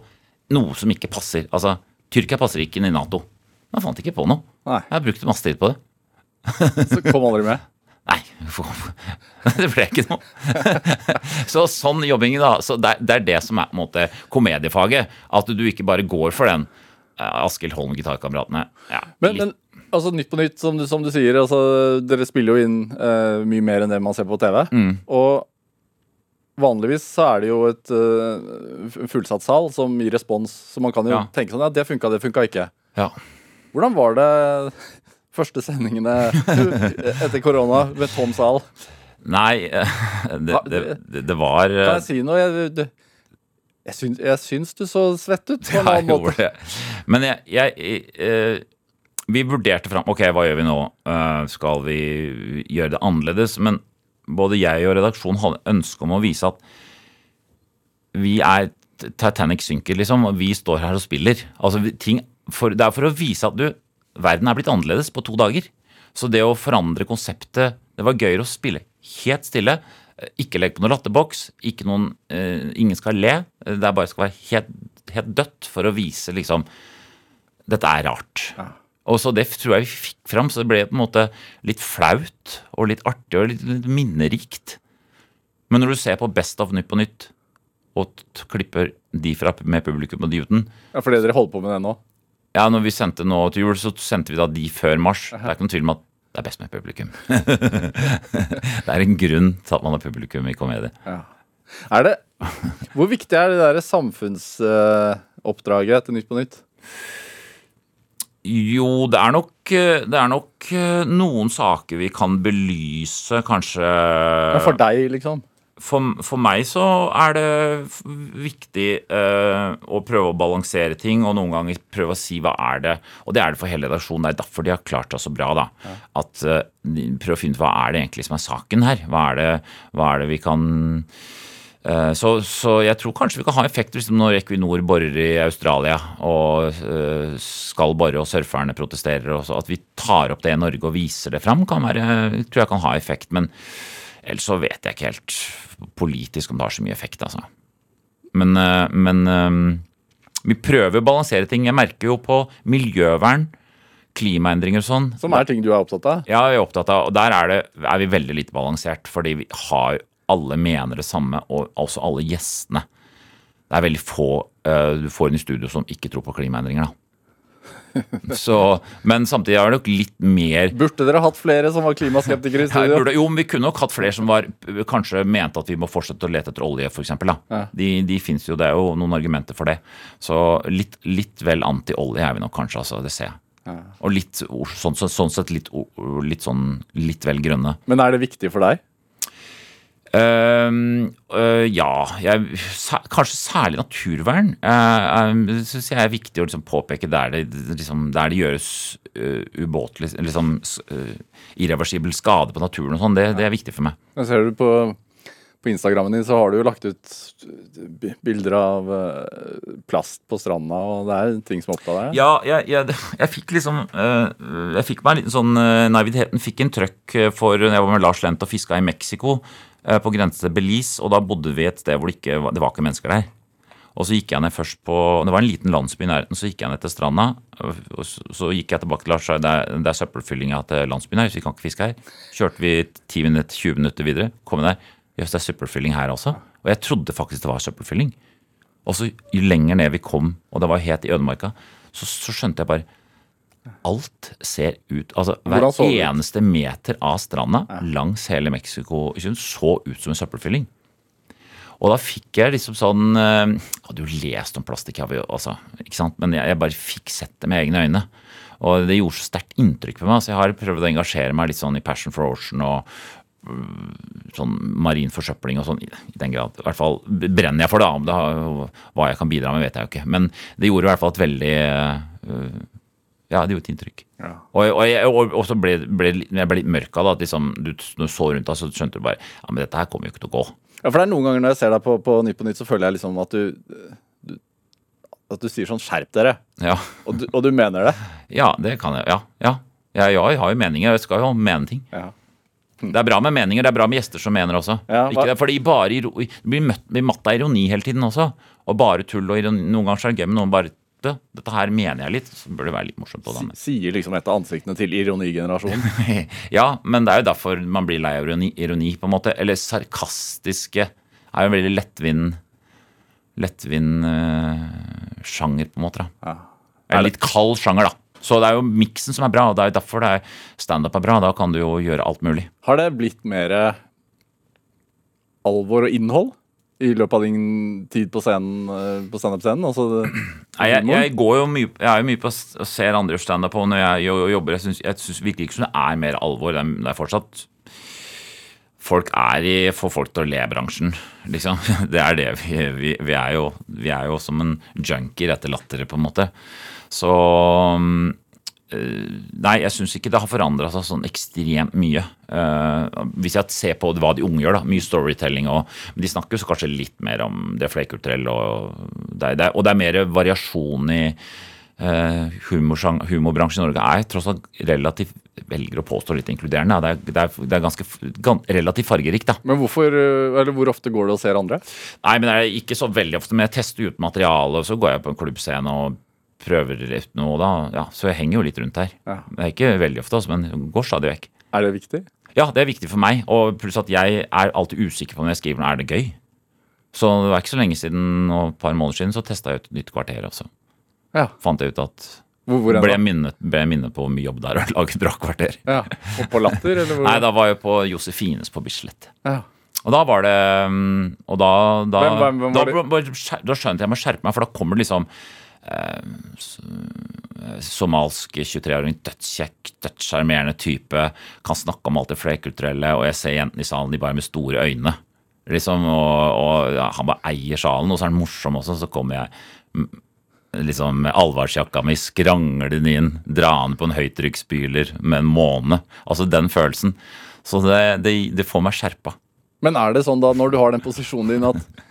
noe som ikke passer. Altså, Tyrkia passer ikke inn i Nato. Men jeg fant ikke på noe. Nei. Jeg brukt masse tid på det. Så kom aldri med. Nei, det ble ikke noe. Så sånn jobbing, da. Så det, er- det som er på en måte komediefaget. At du ikke bare går for den. eh, Askild Holm, Gitarkameratene. Ja, Men, men altså, Nytt på nytt, som du, som du sier. Altså, dere spiller jo inn uh, mye mer enn det man ser på TV. Mm. Og vanligvis så er det jo et uh, fullsatt sal som gir respons. Så man kan jo Ja. tenke sånn Ja, det funka, det funka ikke. ja. Hvordan var det første sendingene etter korona med tom sal? Nei, eh, det, det, det, var Kan jeg si noe? Jeg, det, jeg, syns, jeg syns du så svett ut på en annen måte. Men jeg, jeg Vi vurderte fram Ok, hva gjør vi nå? Eh, skal vi gjøre det annerledes? Men både jeg og redaksjonen hadde ønske om å vise at vi er Titanic synker, liksom, og vi står her og spiller. Altså, ting, for, det er for å vise at du, verden er blitt annerledes på to dager. Så det å forandre konseptet Det var gøyere å spille helt stille. Eh, Ikke legg på noen latterboks. Noen, eh, ingen skal le. Det bare skal være helt, helt dødt for å vise liksom Dette er rart. Og så Det tror jeg vi fikk fram, så det ble på en måte litt flaut og litt artig og litt, litt minnerikt. Men når du ser på Best of Nytt på Nytt og klipper de fra med publikum og de uten Ja, Fordi dere holder på med det nå? Ja, når vi sendte nå til jul, så sendte vi da de før mars. Det er ikke noen tvil om at det er best med publikum. det er en grunn til at man har publikum i komedie. Er det Hvor viktig er det der samfunnsoppdraget til Nytt på Nytt? Jo, det er nok, det er nok eh, noen saker vi kan belyse, kanskje Men for deg, liksom? for, for meg så er det viktig eh, å prøve å balansere ting, og noen ganger prøve å si hva er det Og det er det for hele redaksjonen. Det er derfor de har klart seg så bra. da, At eh, Prøve å finne ut hva er det egentlig som er saken her. Hva er det, hva er det vi kan så, så jeg tror kanskje vi kan ha effekt liksom når Equinor borer i Australia og eh, skal bore og surferne protesterer. Og så at vi tar opp det i Norge og viser det fram, kan være, tror jeg kan ha effekt. Men ellers så vet jeg ikke helt politisk om det har så mye effekt, altså. Men, eh, men eh, vi prøver å balansere ting. Jeg merker jo på miljøvern, klimaendringer og sånn. Som er ting du er opptatt av? Ja, jeg er opptatt av, og der er, det, er vi veldig lite balansert, fordi vi har alle mener det samme, og også alle gjestene. Det er veldig få uh, du får inn i studio som ikke tror på klimaendringer, da. Så, men samtidig er det nok litt mer Burde dere hatt flere som var klimaskeptikere i studio? burde, jo, men Vi kunne nok hatt flere som var, kanskje mente at vi må fortsette å lete etter olje, f.eks. Ja. De, de fins jo, det er jo noen argumenter for det. Så litt, litt vel anti-olje er vi nok kanskje, altså. Det ser jeg. Og litt, sånn, sånn sett litt, litt sånn litt vel grønne. Men er det viktig for deg? Ehm, uh, ja, jeg, kanskje særlig naturvern uh, syns jeg er viktig å liksom påpeke der det, liksom, der det gjøres uh, ubåtelig liksom, irreversibel skade på naturen og sånn. Det, det er viktig for meg. Jeg ser du på, på Instagrammen din, så har du jo lagt ut bilder av eh, plast på stranda, og det er ting som opptar deg? Ja, jeg, jeg, jeg fikk liksom Jeg fikk meg en liten sånn Naiviteten fikk en trøkk for Jeg var med Lars Lent og fiska i Mexico, på grense til Belize, og da bodde vi et sted hvor det ikke det var ikke mennesker der. Og så gikk jeg ned først på Det var en liten landsby i nærheten, så gikk jeg ned til stranda. Og så, gikk jeg tilbake til Lars det er, det er søppelfyllinga til landsbyen her, så vi kan ikke fiske her. Kjørte vi 10 minutter, 20 minutter videre, kom der. Jøss, det er søppelfylling her også. Og jeg trodde faktisk det var søppelfylling. Og så jo lenger ned vi kom, og det var helt i ødemarka, så, så skjønte jeg bare Alt ser ut Altså hver ut? eneste meter av stranda langs hele Mexico-kysten så ut som en søppelfylling. Og da fikk jeg liksom sånn eh, Jeg hadde jo lest om plastikk, altså, ikke sant? men jeg, jeg bare fikk sett det med egne øyne. Og det gjorde så sterkt inntrykk på meg. Så jeg har prøvd å engasjere meg litt sånn i Passion for Ocean og øh, sånn marin forsøpling og sånn, i den grad. I hvert fall brenner jeg for det. Om det har, hva jeg kan bidra med, vet jeg jo ikke. Men det gjorde i hvert fall et veldig øh, Ja, det gjorde et inntrykk. Ja. Og, og, jeg, og, og så ble, ble, jeg ble litt mørk av det. At liksom, du, når du så rundt deg, så skjønte du bare Ja, men dette her kommer jo ikke til å gå. Ja, for det er noen ganger når jeg ser deg på, på Nytt på Nytt, så føler jeg liksom at du, du At du sier sånn 'skjerp dere', Ja, og du, og du mener det. ja det kan jeg. Ja. ja. Ja, jeg har jo meninger. Jeg skal jo mene ting. Ja. Det er bra med meninger, det er bra med gjester som mener også. Ja, hva- ikke fordi bare Du blir møtt blir matt av ironi hele tiden også. Og bare tull og ironi. Noen ganger så er det gøy, med noen bare «Du, Dette her mener jeg litt. Så bør det være litt morsomt på. Sier liksom et av ansiktene til ironigenerasjonen. ja, men det er jo derfor man blir lei av ironi, ironi, på en måte. Eller sarkastiske er jo en veldig lettvint lettvint uh, sjanger, på en måte. Ja. En litt kald sjanger, da. Så det er jo miksen som er bra, og det er jo derfor det er standup er bra. Da kan du jo gjøre alt mulig. Har det blitt mer alvor og innhold i løpet av din tid på scenen, eh, på standup-scenen? Altså, Nei, jeg, jeg, går jo mye, jeg er jo mye på og ser andre gjøre standup når jeg jo- jobber. Jeg syns, jeg syns virkelig ikke som det er mer alvor. Det er, det er fortsatt Folk er i få folk til å le-bransjen, liksom. Det er det. Vi, vi, vi, er jo, vi er jo som en junkie etter latter, på en måte. Så mm, Nei, jeg syns ikke det har forandra seg sånn ekstremt mye. Eh, hvis jeg ser på hva de unge gjør, da, mye storytelling, og, de snakker jo så kanskje litt mer om det flerkulturelle, og det, det, og det er mer variasjon i eh, Humorbransjen i Norge er tross alt relativt velger å påstå litt inkluderende. Det er, det er, det er ganske gans, relativt fargerikt, da. Men hvorfor, eller hvor ofte går du og ser andre? Nei, men det er ikke så veldig ofte. Men jeg tester ut materiale, så går jeg på en klubbscene og prøver noe, da. Ja, så jeg henger jo litt rundt her. Ja. Det er ikke veldig ofte, altså, men går stadig vekk. Er det viktig? Ja, det er viktig for meg, og pluss at jeg er alltid usikker på når jeg skriver noe, er det gøy? Så det var ikke så lenge siden, og et par måneder siden, så testa jeg ut et nytt kvarter også. Ja. Fant jeg ut at Hvor, hvor ble minnet, ble minnet på hvor mye jobb det er å lage et bra kvarter. Ja. Og på Latter, eller hvor? Nei, da var jeg på Josefines på Bislett. Ja. Og da var det mm, Og da Da, Hvem- hvem- hvem da, skjer- da skjønte jeg må skjerpe meg, for da kommer det liksom Somalsk 23-åring, dødskjekk, dødssjarmerende type. Kan snakke om alt det flerkulturelle, og jeg ser jentene i salen, de bare med store øyne. Liksom, og, og ja, Han bare eier salen, og så er han morsom også. Så kommer jeg liksom med allvarsjakka mi, skranglende inn, draende på en høytrykksspyler med en måne. Altså den følelsen. Så det, det, det får meg skjerpa. Men er det sånn da, når du har den posisjonen din, at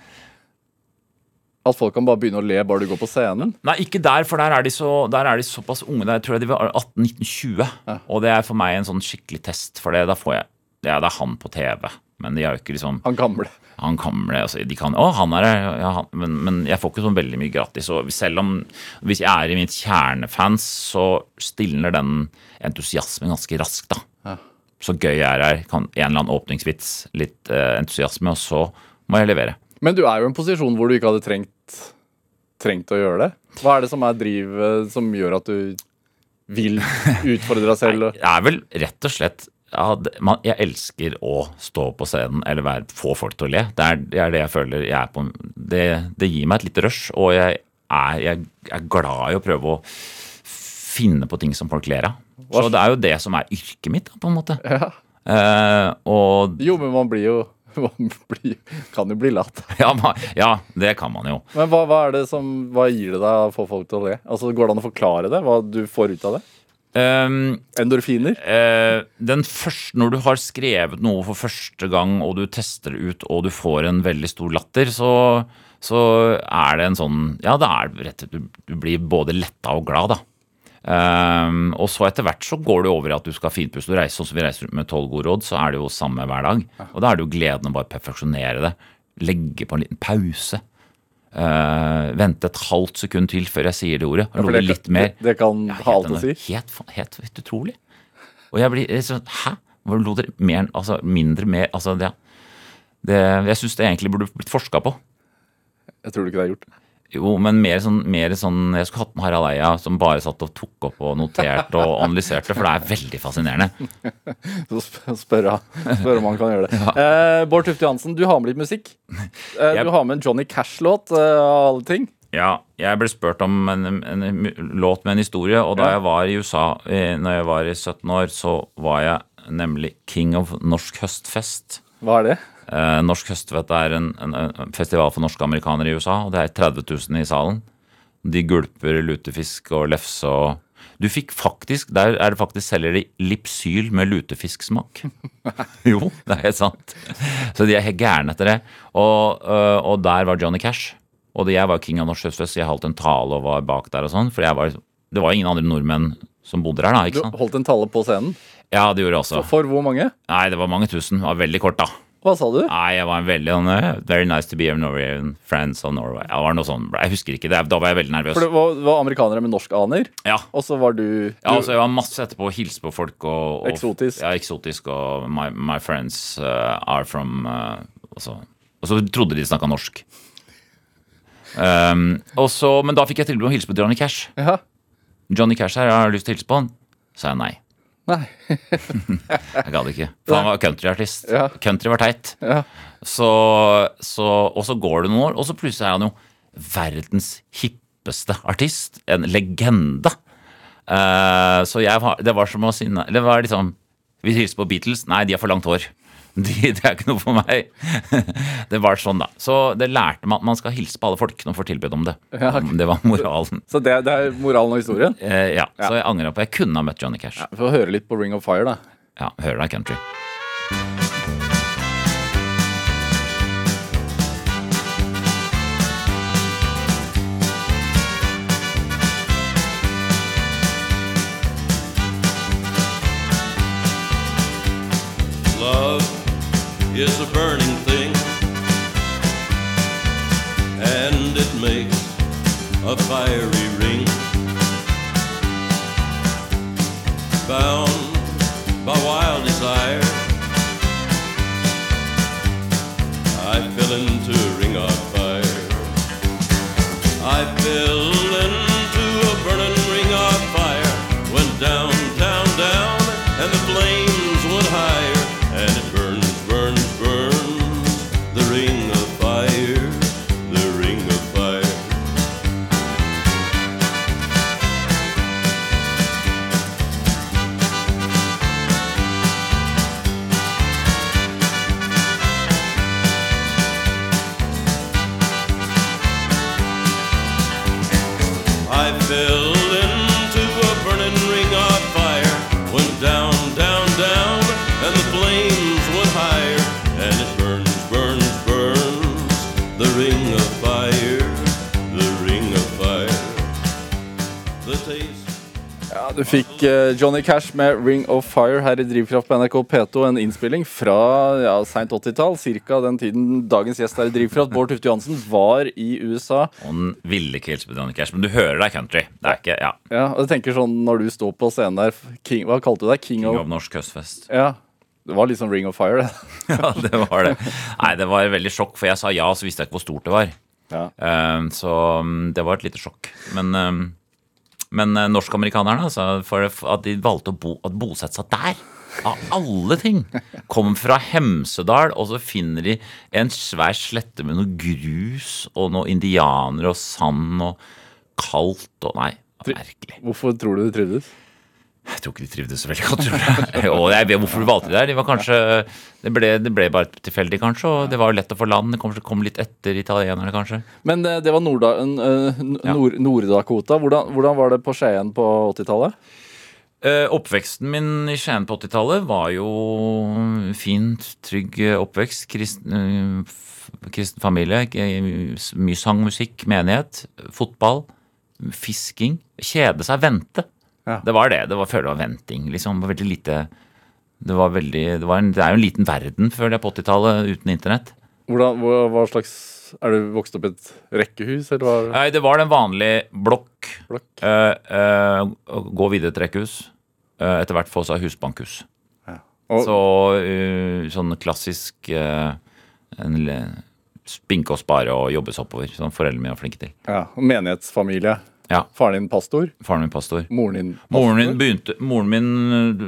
at folk kan bare begynne å le bare du går på scenen? Nei, ikke der, for der er de, så, der er de såpass unge. Der tror jeg de var 18-19-20. Og det er for meg en sånn skikkelig test, for det, da får jeg Ja, det er han på TV, men de er jo ikke liksom Han gamle. Han gamle altså, De kan Å, han er. Ja, han, men, men jeg får ikke sånn veldig mye gratis. Og selv om Hvis jeg er i mitt kjernefans, så stilner den entusiasmen ganske raskt, da. Så gøy jeg er her. Kan en eller annen åpningsvits, litt eh, entusiasme, og så må jeg levere. Men du er jo i en posisjon hvor du ikke hadde trengt, trengt å gjøre det. Hva er det som er drivet som gjør at du vil utfordre deg selv? Det er vel rett og slett Jeg elsker å stå på scenen eller være, få folk til å le. Det er, det er det jeg føler jeg på. Det, det gir meg et lite rush, og jeg er, jeg er glad i å prøve å finne på ting som folk ler av. Så det er jo det som er yrket mitt, på en måte. Ja. Eh, og Jo, men man blir jo kan jo bli latt. ja, ja, det kan man jo. Men hva, hva er det som Hva gir det deg å få folk til å le? Altså, Går det an å forklare det? Hva du får ut av det? Um, Endorfiner? Uh, den første, når du har skrevet noe for første gang, og du tester det ut, og du får en veldig stor latter, så, så er det en sånn Ja, det er rett og slett Du, du blir både letta og glad, da. Ehm, og så etter hvert så går det over i at du skal finpusse. Du reiser sånn som vi reiser med tolv gode råd, så er det jo samme hver dag. Og da er det jo gleden å bare perfeksjonere det. Legge på en liten pause. Uh, vente et halvt sekund til før jeg sier det ordet. Ja, det, litt mer. det, det kan Ja, ha alt å si. Helt, helt, helt utrolig. Og jeg blir sånn Hæ? Hvor lo dere mer, altså mindre mer Altså, det, det Jeg syns det egentlig burde blitt forska på. Jeg tror du ikke det er gjort. Jo, men mer sånn, mer sånn Jeg skulle hatt med Harald Eia, som bare satt og tok opp og noterte og analyserte, for det er veldig fascinerende. Så sp- spør, om han kan gjøre det. Eh, Bård Tufte Johansen, du har med litt musikk. Eh, Jeg- Du har med en Johnny Cash-låt eh, av alle ting. Ja, jeg ble spurt om en, en, en låt med en historie, og da Ja. jeg var i USA eh, når jeg var i 17 år, så var jeg nemlig king of norsk høstfest. Hva er det? Eh, Norsk høstfett er en, en, en festival for norske amerikanere i USA, og det er 30 000 i salen. De gulper lutefisk og lefse og Du fikk faktisk Der er det faktisk selger de Lipsyl med lutefisksmak. jo, det er helt sant. Så de er helt gærne etter det. Og, øh, og der var Johnny Cash. Og jeg var king av norsk høstfest, jeg holdt en tale og var bak der og sånn. For jeg var, det var ingen andre nordmenn som bodde der, da. Du ikke sant? holdt en tale på scenen. Ja, det gjorde jeg også. For hvor mange? Nei, det var mange tusen. Det var veldig kort, da. Hva sa du? Nei, jeg var en veldig sånn eh, Very nice to be of Norwegian friends of Norway. Jeg var noe sånn, Jeg husker ikke det. Da var jeg veldig nervøs. For det var, var amerikanere med norsk aner, Ja. og så var du, du ja, altså Jeg var masse etterpå og hilste på folk. Og, og, Eksotisk. Ja, eksotisk. Og my, my friends uh, are from uh, altså, Og så trodde de snakka norsk. Um, og så, men da fikk jeg tilbud om å hilse på Johnny Cash. Ja. Johnny Cash her, jeg har lyst til å hilse på han. Sa jeg nei. Nei. Jeg gadd ikke. For han var countryartist. Ja. Country var teit. Ja. Så, så, og så går det noen år, og så plutselig er han jo verdens hippeste artist. En legende. Uh, så jeg det var som å si. Det var liksom Vi hilser på Beatles. Nei, de har for langt hår. De, det er ikke noe for meg. Det var sånn, da. Så det lærte meg at man skal hilse på alle folk når man får tilbud om det. Ja, ok. Det var moralen. Så det, det er moralen og historien? Eh, ja, Ja. Så jeg angrer på Jeg kunne ha møtt Johnny Cash. Ja, Få høre litt på Ring of Fire, da. Ja, hører deg country. Pulsating thing, and it makes a fiery ring. Bound Du fikk eh, Johnny Cash med 'Ring of Fire' her i Drivkraft på NRK P2. En innspilling fra ja, seint 80-tall, ca. den tiden dagens gjest her i Drivkraft, Bård Tufte Johansen, var i USA. Den ville ikke hilse på Johnny Cash, men du hører er country. Det er ikke, ja, Ja, og jeg tenker sånn Når du står på scenen der, King, hva kalte du deg? King, King of of Norsk Høstfest. Ja, Det var sånn Ring of Fire, det. Ja, det var det. Nei, det var veldig sjokk, for jeg sa ja, så visste jeg ikke hvor stort det var. Ja. Um, Så mm, det var et lite sjokk. Men, eh, men eh, norsk-amerikanerne, altså, for at de valgte å bo, bosette seg der, av alle ting, kom fra Hemsedal, og så finner de en svær slette med noe grus og noe indianere og sand og kaldt og Nei, merkelig. Hvorfor tror du de trivdes? Jeg tror ikke de trivdes så veldig godt. tror jeg. Og jeg vet hvorfor de valgte det der. De var kanskje, det, ble, det ble bare tilfeldig, kanskje. Og det var lett å få land. Det kom, kom litt etter italienerne, kanskje. Men det, det var Nord-Da- eh. Nord- Nord-Dakota. Hvordan, hvordan var det på Skien på 80-tallet? Eh, oppveksten min i Skien på 80-tallet var jo fint, trygg eh, oppvekst. Kristen, eh, kristen familie. eh, Mye sang, musikk, menighet, fotball, fisking. Kjede seg, vente. Ja. Det var det. Det var, føler av venting, liksom. Det var veldig lite det, var veldig, det, var en, det er jo en liten verden, føler jeg, på 80-tallet uten internett. Hvordan, hva, hva slags Er du vokst opp i et rekkehus, eller hva? Nei, det var den vanlige blokk. Blokk. eh, eh, gå videre til rekkehus. eh, etter hvert få seg husbankhus. Og, Så sånn klassisk en, spinke og spare og jobbe seg oppover, som foreldrene mine var flinke til. ja, menighetsfamilie. Ja, Faren din pastor. Faren min pastor. Moren din pastor. Moren min begynte, moren min eh,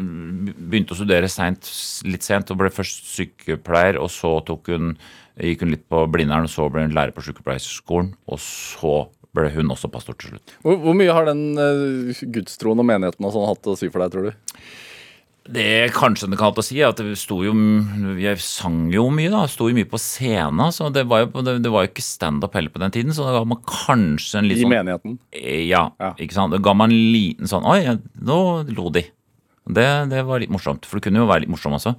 begynte å studere sent, litt sent og ble først sykepleier, og så hun, gikk hun litt på Blindern, og så ble hun lærer på sykepleierskolen, og så ble hun også pastor til slutt. Hvor, hvor mye har den uh, gudstroen og menigheten og sånn hatt å si for deg, tror du? Det kanskje det kan ha å si, er at det sto jo Jeg sang jo mye, da. Sto jo mye på scenen. Så det var jo, det, det var jo ikke standup heller på den tiden, så da ga man kanskje en litt sånn I menigheten. Eh, Ja, Ja. ikke sant. Da ga man en liten sånn Oi, nå lo de. Det, det var litt morsomt, for det kunne jo være litt morsomt også.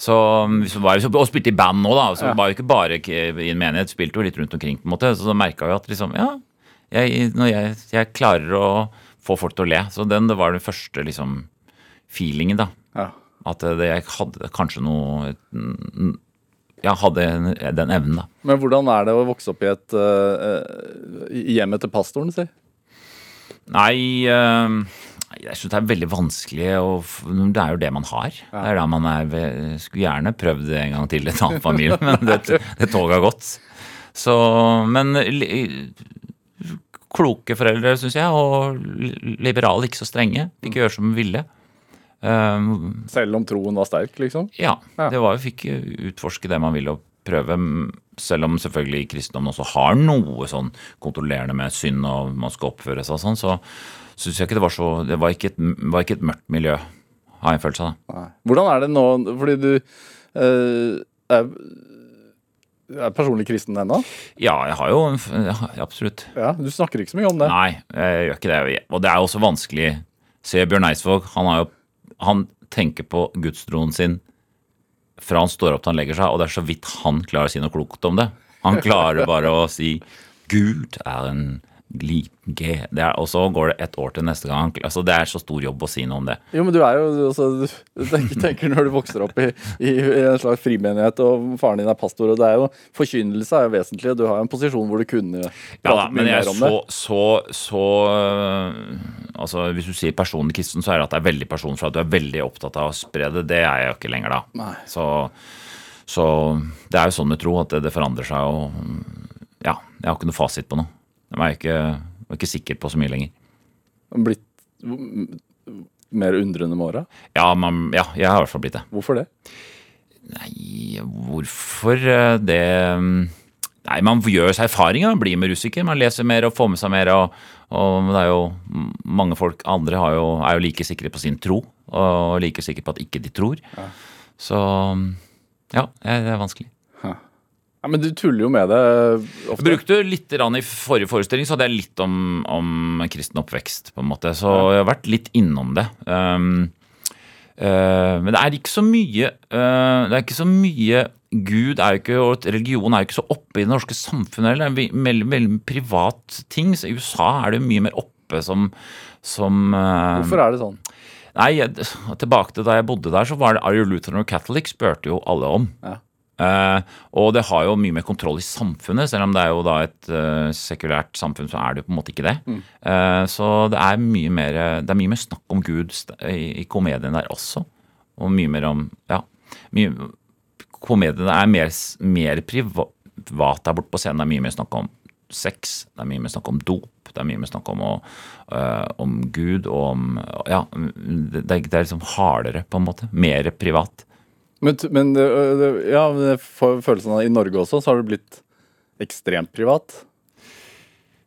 Så um, var, Og spilte i band nå, da. Så det var jo ikke bare i en menighet, spilte jo litt rundt omkring. på en måte, Så da merka vi at liksom, ja, jeg, når jeg, jeg klarer å få folk til å le. Så den det var den første liksom feelingen, da. Ja. At det, jeg hadde kanskje noe mm, Jeg hadde den evnen, da. Men hvordan er det å vokse opp i et uh, hjem etter pastoren, si? Nei, uh, jeg syns det er veldig vanskelig å Det er jo det man har. Det er da man er Skulle gjerne prøvd det en gang til i en annen familie, men det, det toget har gått. Så Men kloke foreldre, syns jeg, og liberale, ikke så strenge. Ikke gjøre som de ville. Um, Selv om troen var sterk, liksom? ja, Ja. det var jo fikk utforske det man ville og prøve, selv om selvfølgelig kristendommen også har noe sånn kontrollerende med synd og man skal oppføre seg og sånn, så syns jeg ikke det var så Det var ikke et, var ikke et mørkt miljø, har jeg en følelse av. Nei. Hvordan er det nå, fordi du eh, er, er personlig kristen ennå? Ja, jeg har jo ja, Absolutt. Ja, du snakker ikke så mye om det. Nei, jeg gjør ikke det. Og det er jo også vanskelig. Se Bjørn Eidsvåg, han, har jo, han tenker på gudstroen sin fra han står opp til han legger seg, og det er så vidt han klarer å si noe klokt om det. Han klarer bare å si Gud er en liten G. Det er, og så går det et år til neste gang. Altså, det er så stor jobb å si noe om det. Jo, men du er jo altså, du tenker, tenker når du vokser opp i, i, en slags frimenighet, og faren din er pastor, og det er jo Forkynnelse er jo vesentlig, og du har jo en posisjon hvor du kunne Ja da, pratet men mye mer om så, det. så, så øh, Altså, hvis du sier personlig kristen, så er det at det er veldig personlig, for at du er veldig opptatt av å spre det. Det er jeg jo ikke lenger, da. Nei. Så, så det er jo sånn med tro, at det, det forandrer seg, og ja, jeg har ikke noe fasit på noe. Jeg er ikke, jeg er ikke sikker på så mye lenger. Blitt mm, mer undrende med åra. Ja, man, ja, jeg har i hvert fall blitt det. Hvorfor det? Nei, hvorfor eh, det Nei, man gjør seg erfaringer, man blir mer usikker. Man leser mer og får med seg mer. Og, og det er jo mange folk andre har jo, er jo like sikre på sin tro, og like sikre på at ikke de tror. Så ja, det er vanskelig. Ja, men du tuller jo med det Jeg ofte. brukte litt i forrige forestilling, så hadde jeg litt om, om kristen oppvekst, på en måte. Så jeg har vært litt innom det. Um, uh, men det er ikke så mye uh, Det er ikke så mye Gud er jo ikke, og religion er jo ikke så oppe i det norske samfunnet. Det er en veldig, veldig privat ting. Så I USA er det jo mye mer oppe som, som uh, Hvorfor er det sånn? Nei, jeg, tilbake til da jeg bodde der, så var det Are you Lutheran or Catholic? spurte jo alle om. Ja. Eh, og det har jo mye mer kontroll i samfunnet, selv om det er jo da et eh, sekulært samfunn, så er det jo på en måte ikke det. Eh, så det er mye mer Det er mye mer snakk om Gud i, i komedien der også. Og mye mer om Ja. Mye, komediene er mer, mer privat der borte på scenen. Det er mye mer snakk om sex, det er mye mer snakk om dop, det er mye mer snakk om, å, om Gud og om Ja, det, det er liksom hardere, på en måte. Mer privat. Men, men det, det, ja, følelsen av i Norge også, så har det blitt ekstremt privat.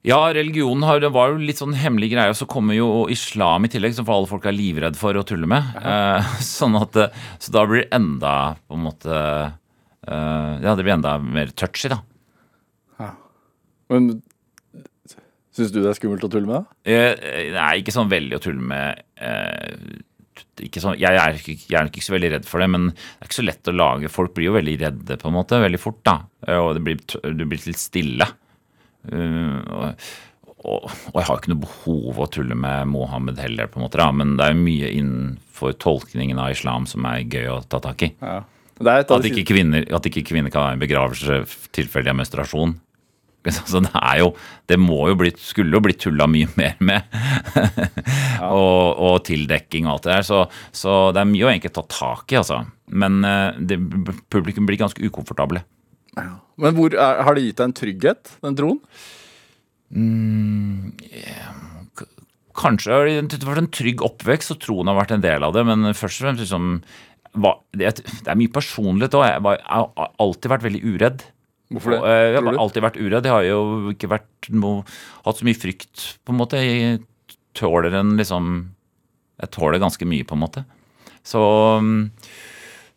Ja, religionen har, det var jo litt sånn hemmelig greie, og så kommer jo islam i tillegg, som for alle folk er livredd for å tulle med. Eh, sånn at, eh, så da blir det enda på en måte eh, Ja, det blir enda mer touchy, da. Men syns du det er skummelt å tulle med? det? Eh, Nei, ikke sånn veldig å tulle med. Ikke sånn, jeg, er ikke, jeg er nok ikke så veldig redd for det, men det er ikke så lett å lage. Folk blir jo veldig redde på en måte, veldig fort. da, Eh, Og det blir, du blir litt stille. Uh, og, og, jeg har ikke noe behov å tulle med Mohammed heller, på en måte da, men det er jo mye innenfor tolkningen av islam som er gøy å ta tak i. Ja. At ikke kvinner, at ikke kvinner kan ha en begravelse tilfeldig av menstruasjon. Så det er jo Det må jo bli, skulle jo blitt tulla mye mer med. og, og tildekking og alt det der. Så, så det er mye å egentlig ta tak i, altså. Men eh, det, publikum blir ganske ukomfortable. Men hvor er, har det gitt deg en trygghet, den troen? Kanskje har det vært en trygg oppvekst, og troen har vært en del av det, men først og fremst liksom det, er mye personlighet òg. Jeg har alltid vært veldig uredd. Hvorfor det? Og, eh, jeg har alltid vært uredd. Jeg har jo ikke vært noe, hatt så mye frykt, på en måte. Jeg tåler en liksom Jeg tåler ganske mye, på en måte. Så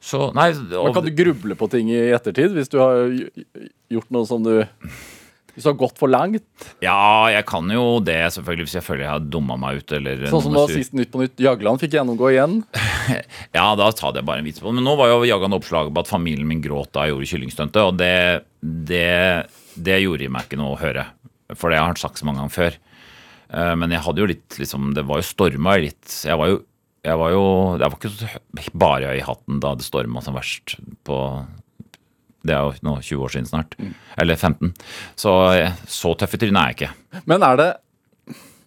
Så Nei. Men Og, kan du gruble på ting i ettertid hvis du har gjort noe som du Hvis du har gått for langt? ja, jeg kan jo det, selvfølgelig, hvis jeg føler jeg har dumma meg ut, eller Sånn som da sist Nytt på Nytt Jagland fikk gjennomgå igjen. Ja, da tar det bare en vits på det. Men nå var jo Jagland oppslaget på at familien min gråt da jeg gjorde kyllingstuntet, og det, det, det gjorde meg ikke noe å høre. For det har jeg sagt så mange ganger før. Eh, Men jeg hadde jo litt liksom Det var jo storma litt. Jeg var jo jeg var jo, Det var ikke så bare i hatten da det storma som verst på Det er jo nå 20 år siden snart. Eller 15. Så så tøff i trynet er jeg ikke. Men er det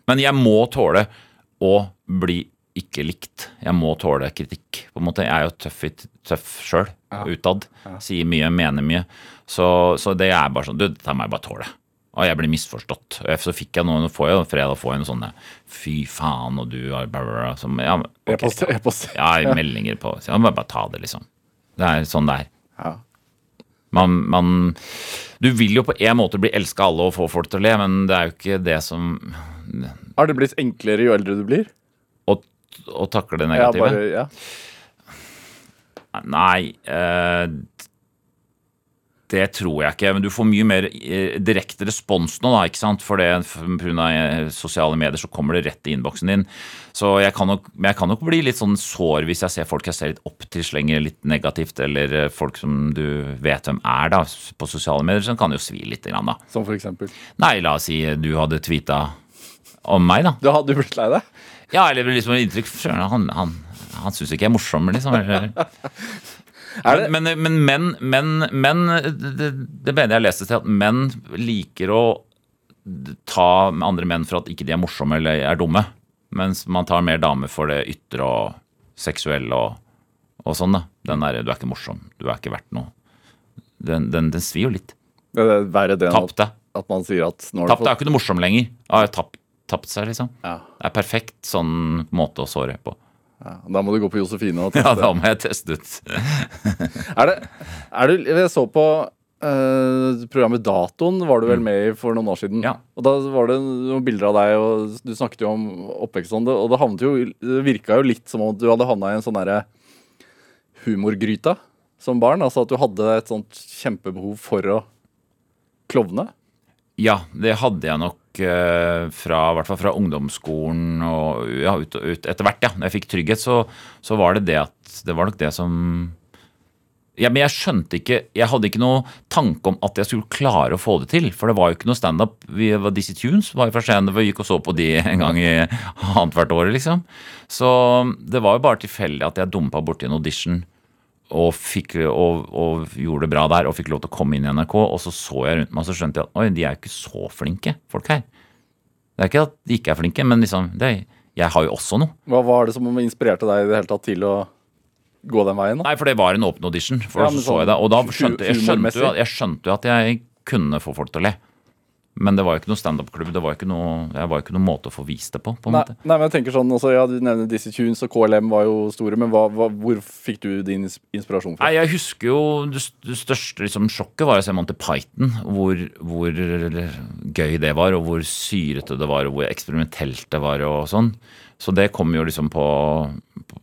Men jeg må tåle å bli ikke likt. Jeg må tåle kritikk. på en måte. Jeg er jo tøff, tøff sjøl, utad. Sier mye, mener mye. Så, så det er bare sånn Du, dette må jeg bare tåle. Og jeg blir misforstått. Så fikk jeg noe, nå får jeg fredag får jeg en sånn Fy faen, og du har bla. Som, ja, okay. E-post, e-post. ja, meldinger på Så jeg må bare ta det, liksom. Det er sånn det er. Ja. Man, man Du vil jo på en måte bli elska av alle og få folk til å le, men det er jo ikke det som Har det blitt enklere jo eldre du blir? Å, takle det Ja, negative? bare, ja. Nei eh, Det tror jeg ikke, men du får mye mer eh, direkte respons nå, da, ikke sant? For det pga. eh, sosiale medier så kommer det rett i innboksen din. Så jeg kan, nok, men jeg kan nok bli litt sånn sår hvis jeg ser folk jeg ser litt opp til slenger litt negativt, eller eh, folk som du vet hvem er da, på sosiale medier, som kan jo svi litt. Grann, da. Som for eksempel. Nei, la oss si du hadde tweeta om meg, da. Du hadde blitt lei deg? Ja, eller liksom inntrykk han, han, han syns ikke jeg er morsom, liksom. Er Men, men, men, men, men det, det mener jeg leste til at menn liker å ta med andre menn for at ikke de er morsomme eller er dumme. Mens man tar mer damer for det ytre og seksuelle og, og sånn. da. Den der 'du er ikke morsom, du er ikke verdt noe'. Den, den, den svir jo litt. Det er verre det enn at, at man sier at nå har Tapt er ikke noe morsom lenger. Ja, jeg tapt, tapt seg, liksom. Ja. Det er perfekt sånn måte å såre på. Ja, da må du gå på Josefine og teste. Ja, da må jeg teste ut. Er det, er du, jeg så på eh, programmet Datoen var du vel med i for noen år siden. Mm. Ja. Og da var det noen bilder av deg, og du snakket jo om oppvekst og sånn, det, havnet jo, det virka jo litt som om du hadde havna i en sånn derre humorgryta som barn. Altså at du hadde et sånt kjempebehov for å klovne. Ja, det hadde jeg nok fra, i hvert fall fra ungdomsskolen og ja, ut, ut etter hvert, ja. Når jeg fikk trygghet, så, så var det det at Det var nok det som ja, men jeg skjønte ikke Jeg hadde ikke noe tanke om at jeg skulle klare å få det til. For det var jo ikke noe standup. Dizzie Tunes var jo fra Skien. Vi gikk og så på de en gang i annethvert år, liksom. Så det var jo bare tilfeldig at jeg dumpa borti en audition og, fikk, og, og gjorde det bra der og fikk lov til å komme inn i NRK. Og så så jeg rundt meg og så skjønte jeg at oi, de er jo ikke så flinke, folk her. Det er ikke at de ikke er flinke, men liksom, det, jeg har jo også noe. Hva var det som inspirerte deg i det hele tatt til å gå den veien? da? Nei, for det var en åpen audition. For Ja, så så jeg sånn det, Og da skjønte jeg, skjønte jo, jeg skjønte jo at jeg kunne få folk til å le. Men det var jo ikke noe standup-klubb. Det var ikke noe, jeg var ikke noe måte å få vist det på. på en Nei, måte. nei, men jeg tenker sånn, også, ja, Du nevner Dizzie Tunes og KLM var jo store, men hva, hva, hvor fikk du din inspirasjon fra? Nei, jeg husker jo Det, det største liksom, sjokket var å se Monty Python. Hvor, hvor gøy det var, og hvor syrete det var, og hvor eksperimentelt det var. og sånn. Så det kom jo liksom på, på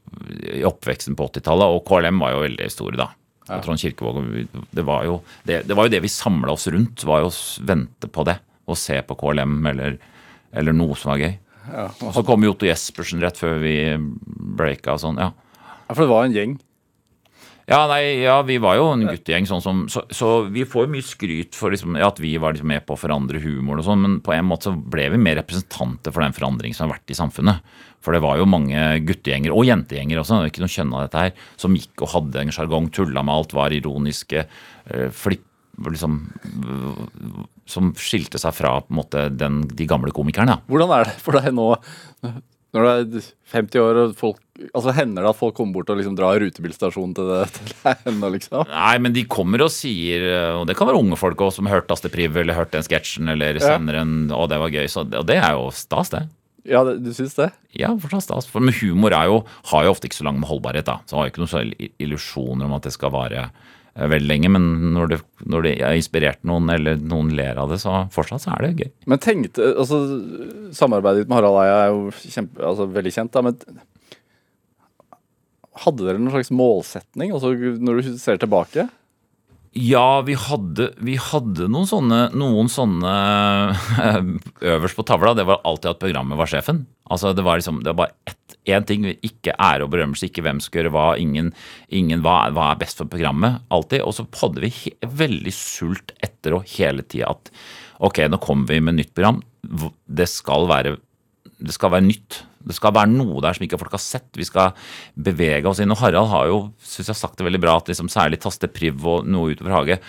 i oppveksten på 80-tallet. Og KLM var jo veldig store da. Og Trond Kirkevåg. Det var jo det, det var jo det vi samla oss rundt. var jo å vente på det. Og se på KLM eller, eller noe som var gøy. Ja, Og så kom Jotto Jespersen rett før vi breaka og sånn. ja. Ja, For det var en gjeng. Ja, nei, ja, vi var jo en guttegjeng, sånn som, så, så vi får mye skryt for liksom, at vi var liksom med på å forandre humoren og sånn, men på en måte så ble vi mer representanter for den forandringen som har vært i samfunnet. For det var jo mange guttegjenger, og jentegjenger også, ikke noe kjønn av dette her, som gikk og hadde en sjargong, tulla med alt, var ironiske, øh, flipp, liksom, øh, som skilte seg fra på en måte den, de gamle komikerne. Ja. Hvordan er det for deg nå, når du er 50 år og folk Altså Hender det at folk kommer bort og liksom drar rutebilstasjonen til, det, til henne? liksom? Nei, men de kommer og sier Og det kan være unge folk også, som har hørt Aste eller hørt den sketsjen eller sender en Å, det var gøy. Så, og det er jo stas, det. Ja, det, du syns det? Ja, fortsatt stas. For med humor er jo, har jo ofte ikke så lang holdbarhet. da. Så har jo ikke noen illusjoner om at det skal vare eh, veldig lenge. Men når det, når det har inspirert noen, eller noen ler av det, så fortsatt så er det gøy. Men tenkte altså Samarbeidet ditt med Harald Eia er jo kjempe, altså, veldig kjent, da, men hadde dere noen slags målsetning altså, når du ser tilbake? Ja, vi hadde, vi hadde noen sånne, noen sånne øverst på tavla. Det var alltid at programmet var sjefen. Altså Det var liksom, det var bare ett, én ting. Ikke ære og berømmelse, ikke hvem skal gjøre hva. Ingen, ingen hva, hva er best for programmet. Alltid. Og så hadde vi he, veldig sult etter og hele tida at ok, nå kommer vi med nytt program. Det skal være det skal være nytt. Det skal være noe der som ikke folk har sett. Vi skal bevege oss inn. Og Harald har jo synes jeg, sagt det veldig bra, at liksom, særlig Taste Priv og noe utover hage,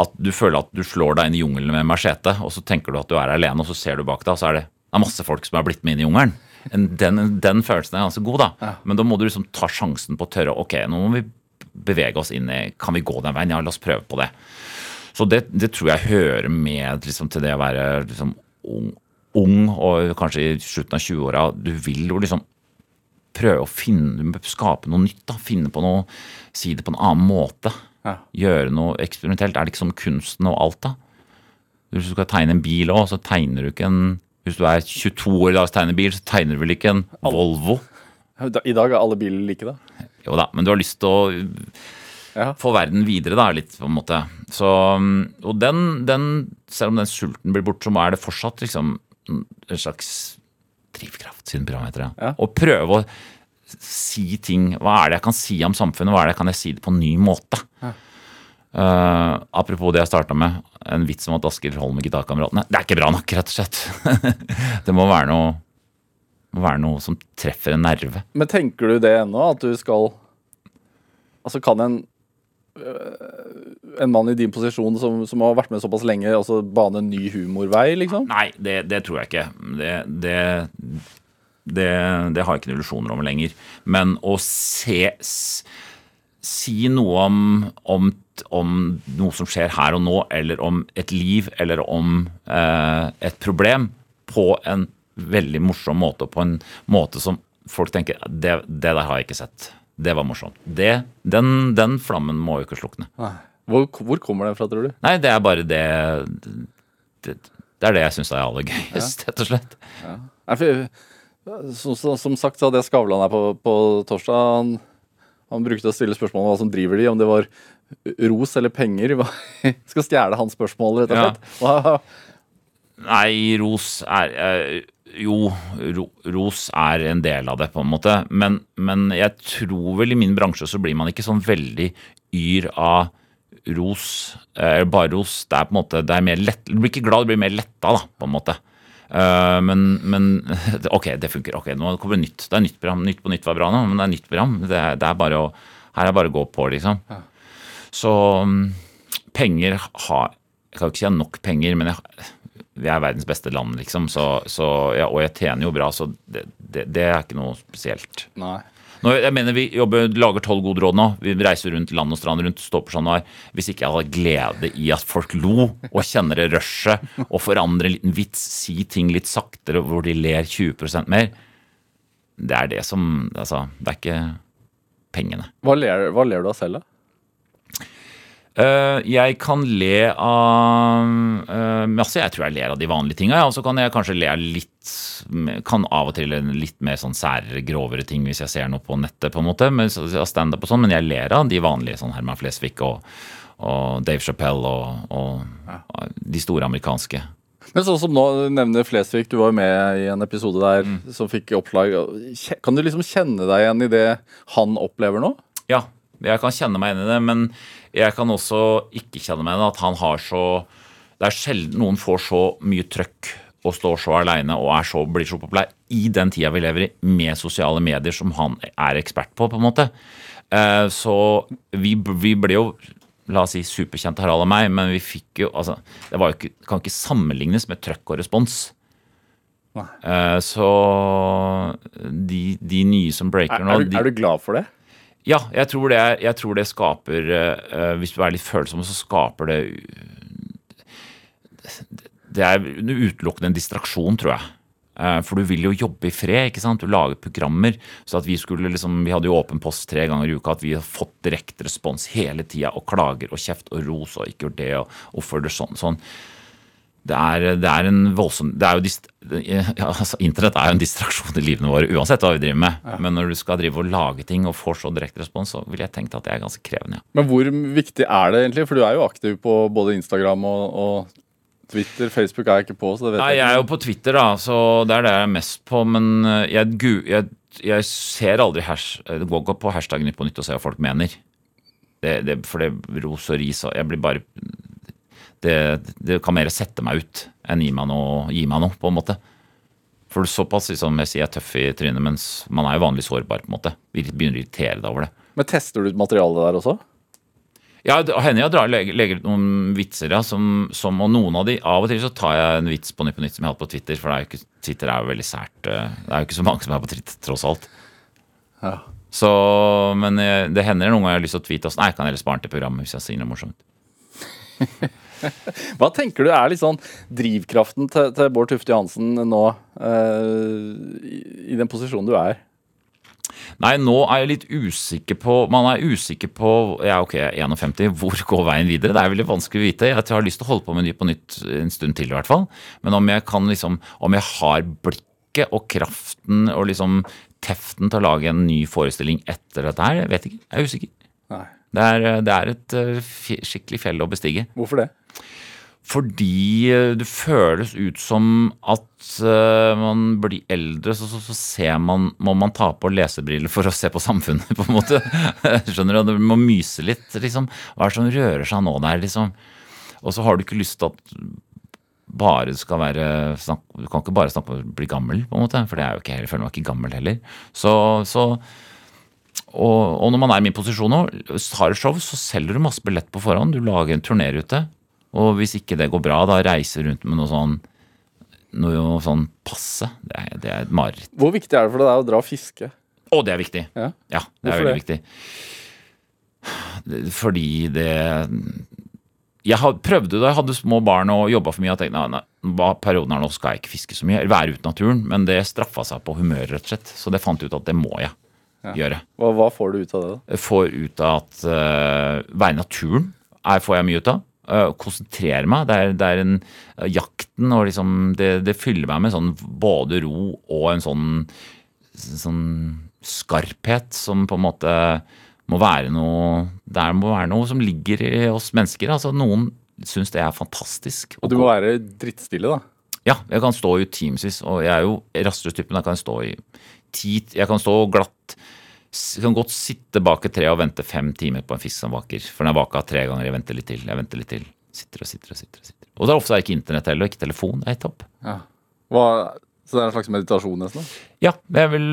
at du føler at du slår deg inn i jungelen med machete, og så tenker du at du er alene, og så ser du bak deg, og så er det, det er masse folk som er blitt med inn i jungelen. Den, den følelsen er ganske god, da. Men da må du liksom ta sjansen på å tørre. Ok, nå må vi bevege oss inn i Kan vi gå den veien? Ja, la oss prøve på det. Så det, det tror jeg hører med liksom, til det å være liksom, ung, ung og kanskje i slutten av 20-åra. Du vil jo liksom prøve å finne, skape noe nytt. da, Finne på noe, si det på en annen måte. Ja. Gjøre noe eksperimentelt. Er det ikke som kunsten og alt, da? Hvis du skal tegne en bil òg, så tegner du ikke en Hvis du er 22 år i dag og tegner bil, så tegner du vel ikke en Volvo? I dag er alle biler like, da. Jo da, men du har lyst til å Ja. få verden videre, da, litt på en måte. Så, og den, den, selv om den sulten blir bort, så er det fortsatt liksom en slags drivkraft, siden programmet heter det. Ja. Å prøve å si ting Hva er det jeg kan si om samfunnet? Hva er det kan jeg si det på en ny måte? Eh, apropos det jeg starta med, en vits om at Askild Holm med gitarkameratene. Det er ikke bra nok, rett og slett. det må være noe, må være noe som treffer en nerve. Men tenker du det ennå, at du skal Altså, kan en en mann i din posisjon som, som har vært med såpass lenge, altså bane en ny humorvei, liksom? Nei, det, det tror jeg ikke. Det, det, det, det har jeg ikke noen illusjoner om lenger. Men å se Si noe om, om, om noe som skjer her og nå, eller om et liv, eller om eh, et problem, på en veldig morsom måte, og på en måte som folk tenker det, det der har jeg ikke sett. Det var morsomt. Det, den, den flammen må jo ikke slukne. Hvor, hvor kommer den fra, tror du? Nei, det er bare det Det, det er det jeg syns er aller gøyest, rett og slett. Nei, som, som, som sagt så hadde jeg Skavlan her på, på torsdag. Han, han brukte å stille spørsmål om hva som driver de, om det var ros eller penger. Hva- Skal stjele hans spørsmål, rett og slett. Ja. Nei, ros er eh, Jo, ros er en del av det, på en måte. Men, men jeg tror vel i min bransje så blir man ikke sånn veldig yr av ros. Eh, bare ros. Det er på en måte det er mer lett, Du blir ikke glad, du blir mer letta, da, på en måte. Eh, men, men Ok, det funker. ok, Nå kommer det nytt. Det er nytt program. Nytt på nytt var bra nå, men det er nytt program. Det er, det er bare å Her er det bare å gå på, liksom. Så mm, penger har Jeg kan jo ikke si jeg har nok penger, men jeg, vi er verdens beste land, liksom. Så, så, ja, og jeg tjener jo bra, så det, det, det er ikke noe spesielt. nei. Nå, jeg mener Vi jobber, lager tolv gode råd nå. Vi reiser rundt land og strand rundt. står på Chat Noir. Hvis ikke jeg hadde glede i at folk lo, og kjenner det rushet, og forandrer en liten vits, si ting litt saktere hvor de ler 20% mer Det er det som Altså, det er ikke pengene. Hva ler, hva ler du av selv, da? Eh, jeg kan le av uh, masse. Jeg tror jeg ler av de vanlige tinga. Ja. Og så kan jeg kanskje le av litt Kan av og til en litt mer sånn særere, grovere ting hvis jeg ser noe på nettet, på en måte. Men, så- av og sånn, men jeg ler av de vanlige, sånn Herman Flesvig og, og Dave Chappelle og, og de store amerikanske. Men sånn som nå nevner Flesvig, du var jo med i en episode der som fikk oppslag. Kan du liksom kjenne deg igjen i det han opplever nå? Ja, jeg kan kjenne meg igjen i det, men jeg kan også ikke kjenne meg igjen at han har så Det er sjelden noen får så mye trøkk og står så aleine og er så, blir så populær i den tida vi lever i, med sosiale medier som han er ekspert på, på en måte. Eh, Så vi, vi ble jo La oss si superkjente Harald og meg, men vi fikk jo altså, Det var jo ikke, kan ikke sammenlignes med trøkk og respons. Eh, Så de, de nye som breaker Er, nå er, du, er du glad for det? Ja, jeg tror det, jeg tror det skaper uh, Hvis du er litt følsom, så skaper det Det er utelukkende en distraksjon, tror jeg. Eh, For du vil jo jobbe i fred, ikke sant? Du lager programmer. Så at vi skulle liksom Vi hadde jo åpen post tre ganger i uka. At vi har fått direkte respons hele tida, og klager og kjeft og ros og ikke gjør det, og hvorfor det sånn. sånn. Det er, det er en voldsom det er jo dist, ja, altså, Internett er jo en distraksjon i livene våre, uansett hva vi driver med. Men når du skal drive og lage ting og får så direkte respons, så vil jeg tenke at det er ganske krevende. Ja. Men hvor viktig er det egentlig? For du er jo aktiv på både Instagram og, og Twitter. Facebook er jeg ikke på, så det vet Nei, jeg jeg er jo på Twitter, da, så det er det jeg er mest på. Men eh, jeg, jeg, jeg ser aldri hash, det går ikke på hashtagene Nytt på nytt og ser hva folk mener. Det, det, for det ros og ris og Jeg blir bare det, det kan mer sette meg ut enn gi meg noe, gi meg noe på en måte. For såpass liksom, jeg sier jeg er tøff i trynet, mens man er jo vanlig sårbar. på en måte. Vi begynner å irritere deg over det. Men tester du ut materialet der også? Ja, det hender jeg drar, legger, legger ut noen vitser, ja, som, som, og noen av de Av og til så tar jeg en vits på Nytt på Nytt som jeg har hatt på Twitter, for er ikke, Twitter er jo veldig sært. eh, Det er jo ikke så mange som er på Twitter, tross alt. Ja. Så, men det hender noen ganger jeg har lyst til å tweete og sånn, Nei, jeg kan heller spare den til programmet hvis jeg sier noe morsomt. Hva tenker du er sånn drivkraften til, til Bård Tufte Johansen nå, eh, i, den posisjonen du er? Nei, nå er jeg litt usikker på Man er usikker på Ja, ok, er 51. Hvor går veien videre? Det er veldig vanskelig å vite. Jeg har lyst til å holde på med Ny på nytt en stund til, i hvert fall. Men om jeg kan liksom Om jeg har blikket og kraften og liksom teften til å lage en ny forestilling etter dette her, jeg vet ikke. Jeg er usikker. Det er, eh, det er et eh, skikkelig fjell å bestige. Hvorfor det? Fordi eh, det føles ut som at man blir eldre, så, så, så ser man, må man ta på lesebriller for å se på samfunnet, på en måte. Skjønner du? Du må myse litt, liksom. Hva er det som rører seg nå der, liksom? Og så har du ikke lyst til at bare skal være Du kan ikke bare snakke om å bli gammel, på en måte, for det er jo ikke, jeg føler meg ikke gammel heller. Så, så og, og når man er i min posisjon nå, har et show, så selger du masse billett på forhånd. Du lager en turnerute. Og hvis ikke det går bra, da reiser rundt med noe sånn noe sånn passe. Det er, det er et mareritt. Hvor viktig er det for deg å dra og fiske? Å, det er viktig. Ja. Ja, det er Hvorfor veldig viktig. Fordi det Jeg prøvde da jeg hadde små barn og jobba for mye og tenkte nei, nei, hva perioden er nå skal jeg ikke fiske så mye. Være ute i naturen. Men det straffa seg på humøret, rett og slett. Så det fant ut at det må jeg gjøre. Hva, hva får du ut av det? da? Jeg får ut av at uh, være i naturen er, får jeg mye ut av. Uh, konsentrere meg. Det er, det er en uh, Jakten og liksom det, det fyller meg med sånn både ro og en sånn sånn skarphet som på en måte må være noe Det må være noe som ligger i oss mennesker. Altså Noen syns det er fantastisk. Og du må være drittstille, da. Ja, jeg kan stå i timevis, og jeg er jo rastløstypen. Jeg kan stå i ti Jeg kan stå glatt Jeg kan godt sitte bak et tre og vente fem timer på en fisk som vaker. For den er vaka tre ganger. Jeg venter litt til. Jeg venter litt til. Sitter og sitter og sitter. Og sitter. Og det er ofte ikke internett heller, ikke telefon. Det er helt topp. Hva, så det er en slags meditasjon, nesten? Ja, jeg vil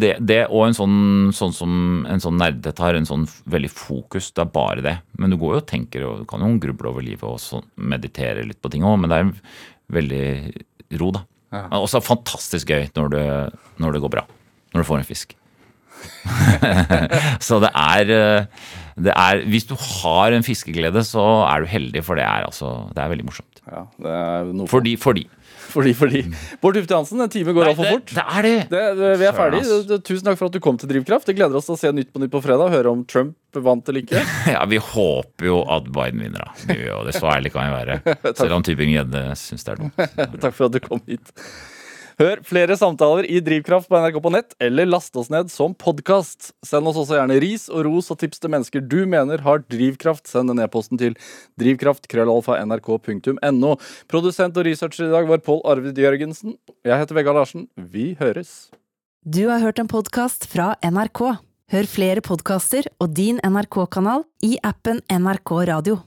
det, det og en sånn, sånn som en sånn nerdhet har, en sånn veldig fokus. Det er bare det. Men du går jo og tenker, og du kan jo gruble over livet og meditere litt på ting òg, men det er veldig ro, da. Ja. Og også fantastisk gøy når det, når det går bra. Når du får en fisk. så det er, eh, det er Hvis du har en fiskeglede, så er du heldig, for det er altså Det er veldig morsomt. Ja, det er noe Fordi, fordi. Fordi, fordi. Bård Tufte Hansen, en time går altfor fort. det er det. Det, det, vi er ferdig. Tusen takk for at du kom til Drivkraft. Vi gleder oss til å se Nytt på Nytt på fredag. Høre om Trump vant eller ikke. Ja, vi håper jo at Biden vinner, da. Det er jo det. Så ærlig kan jeg være. Selv om Tybring-Gjedde syns det er dumt. Takk for at du kom hit. Hør flere samtaler i Drivkraft på NRK på nett, eller last oss ned som podkast. Send oss også gjerne ris og ros og tips til mennesker du mener har drivkraft. Send den e-posten til drivkraft.krøllalfa.nrk.no. Produsent og researcher i dag var Pål Arvid Jørgensen. Jeg heter Vegard Larsen. Vi høres. Du har hørt en podkast fra NRK. Hør flere podkaster og din NRK-kanal i appen NRK Radio.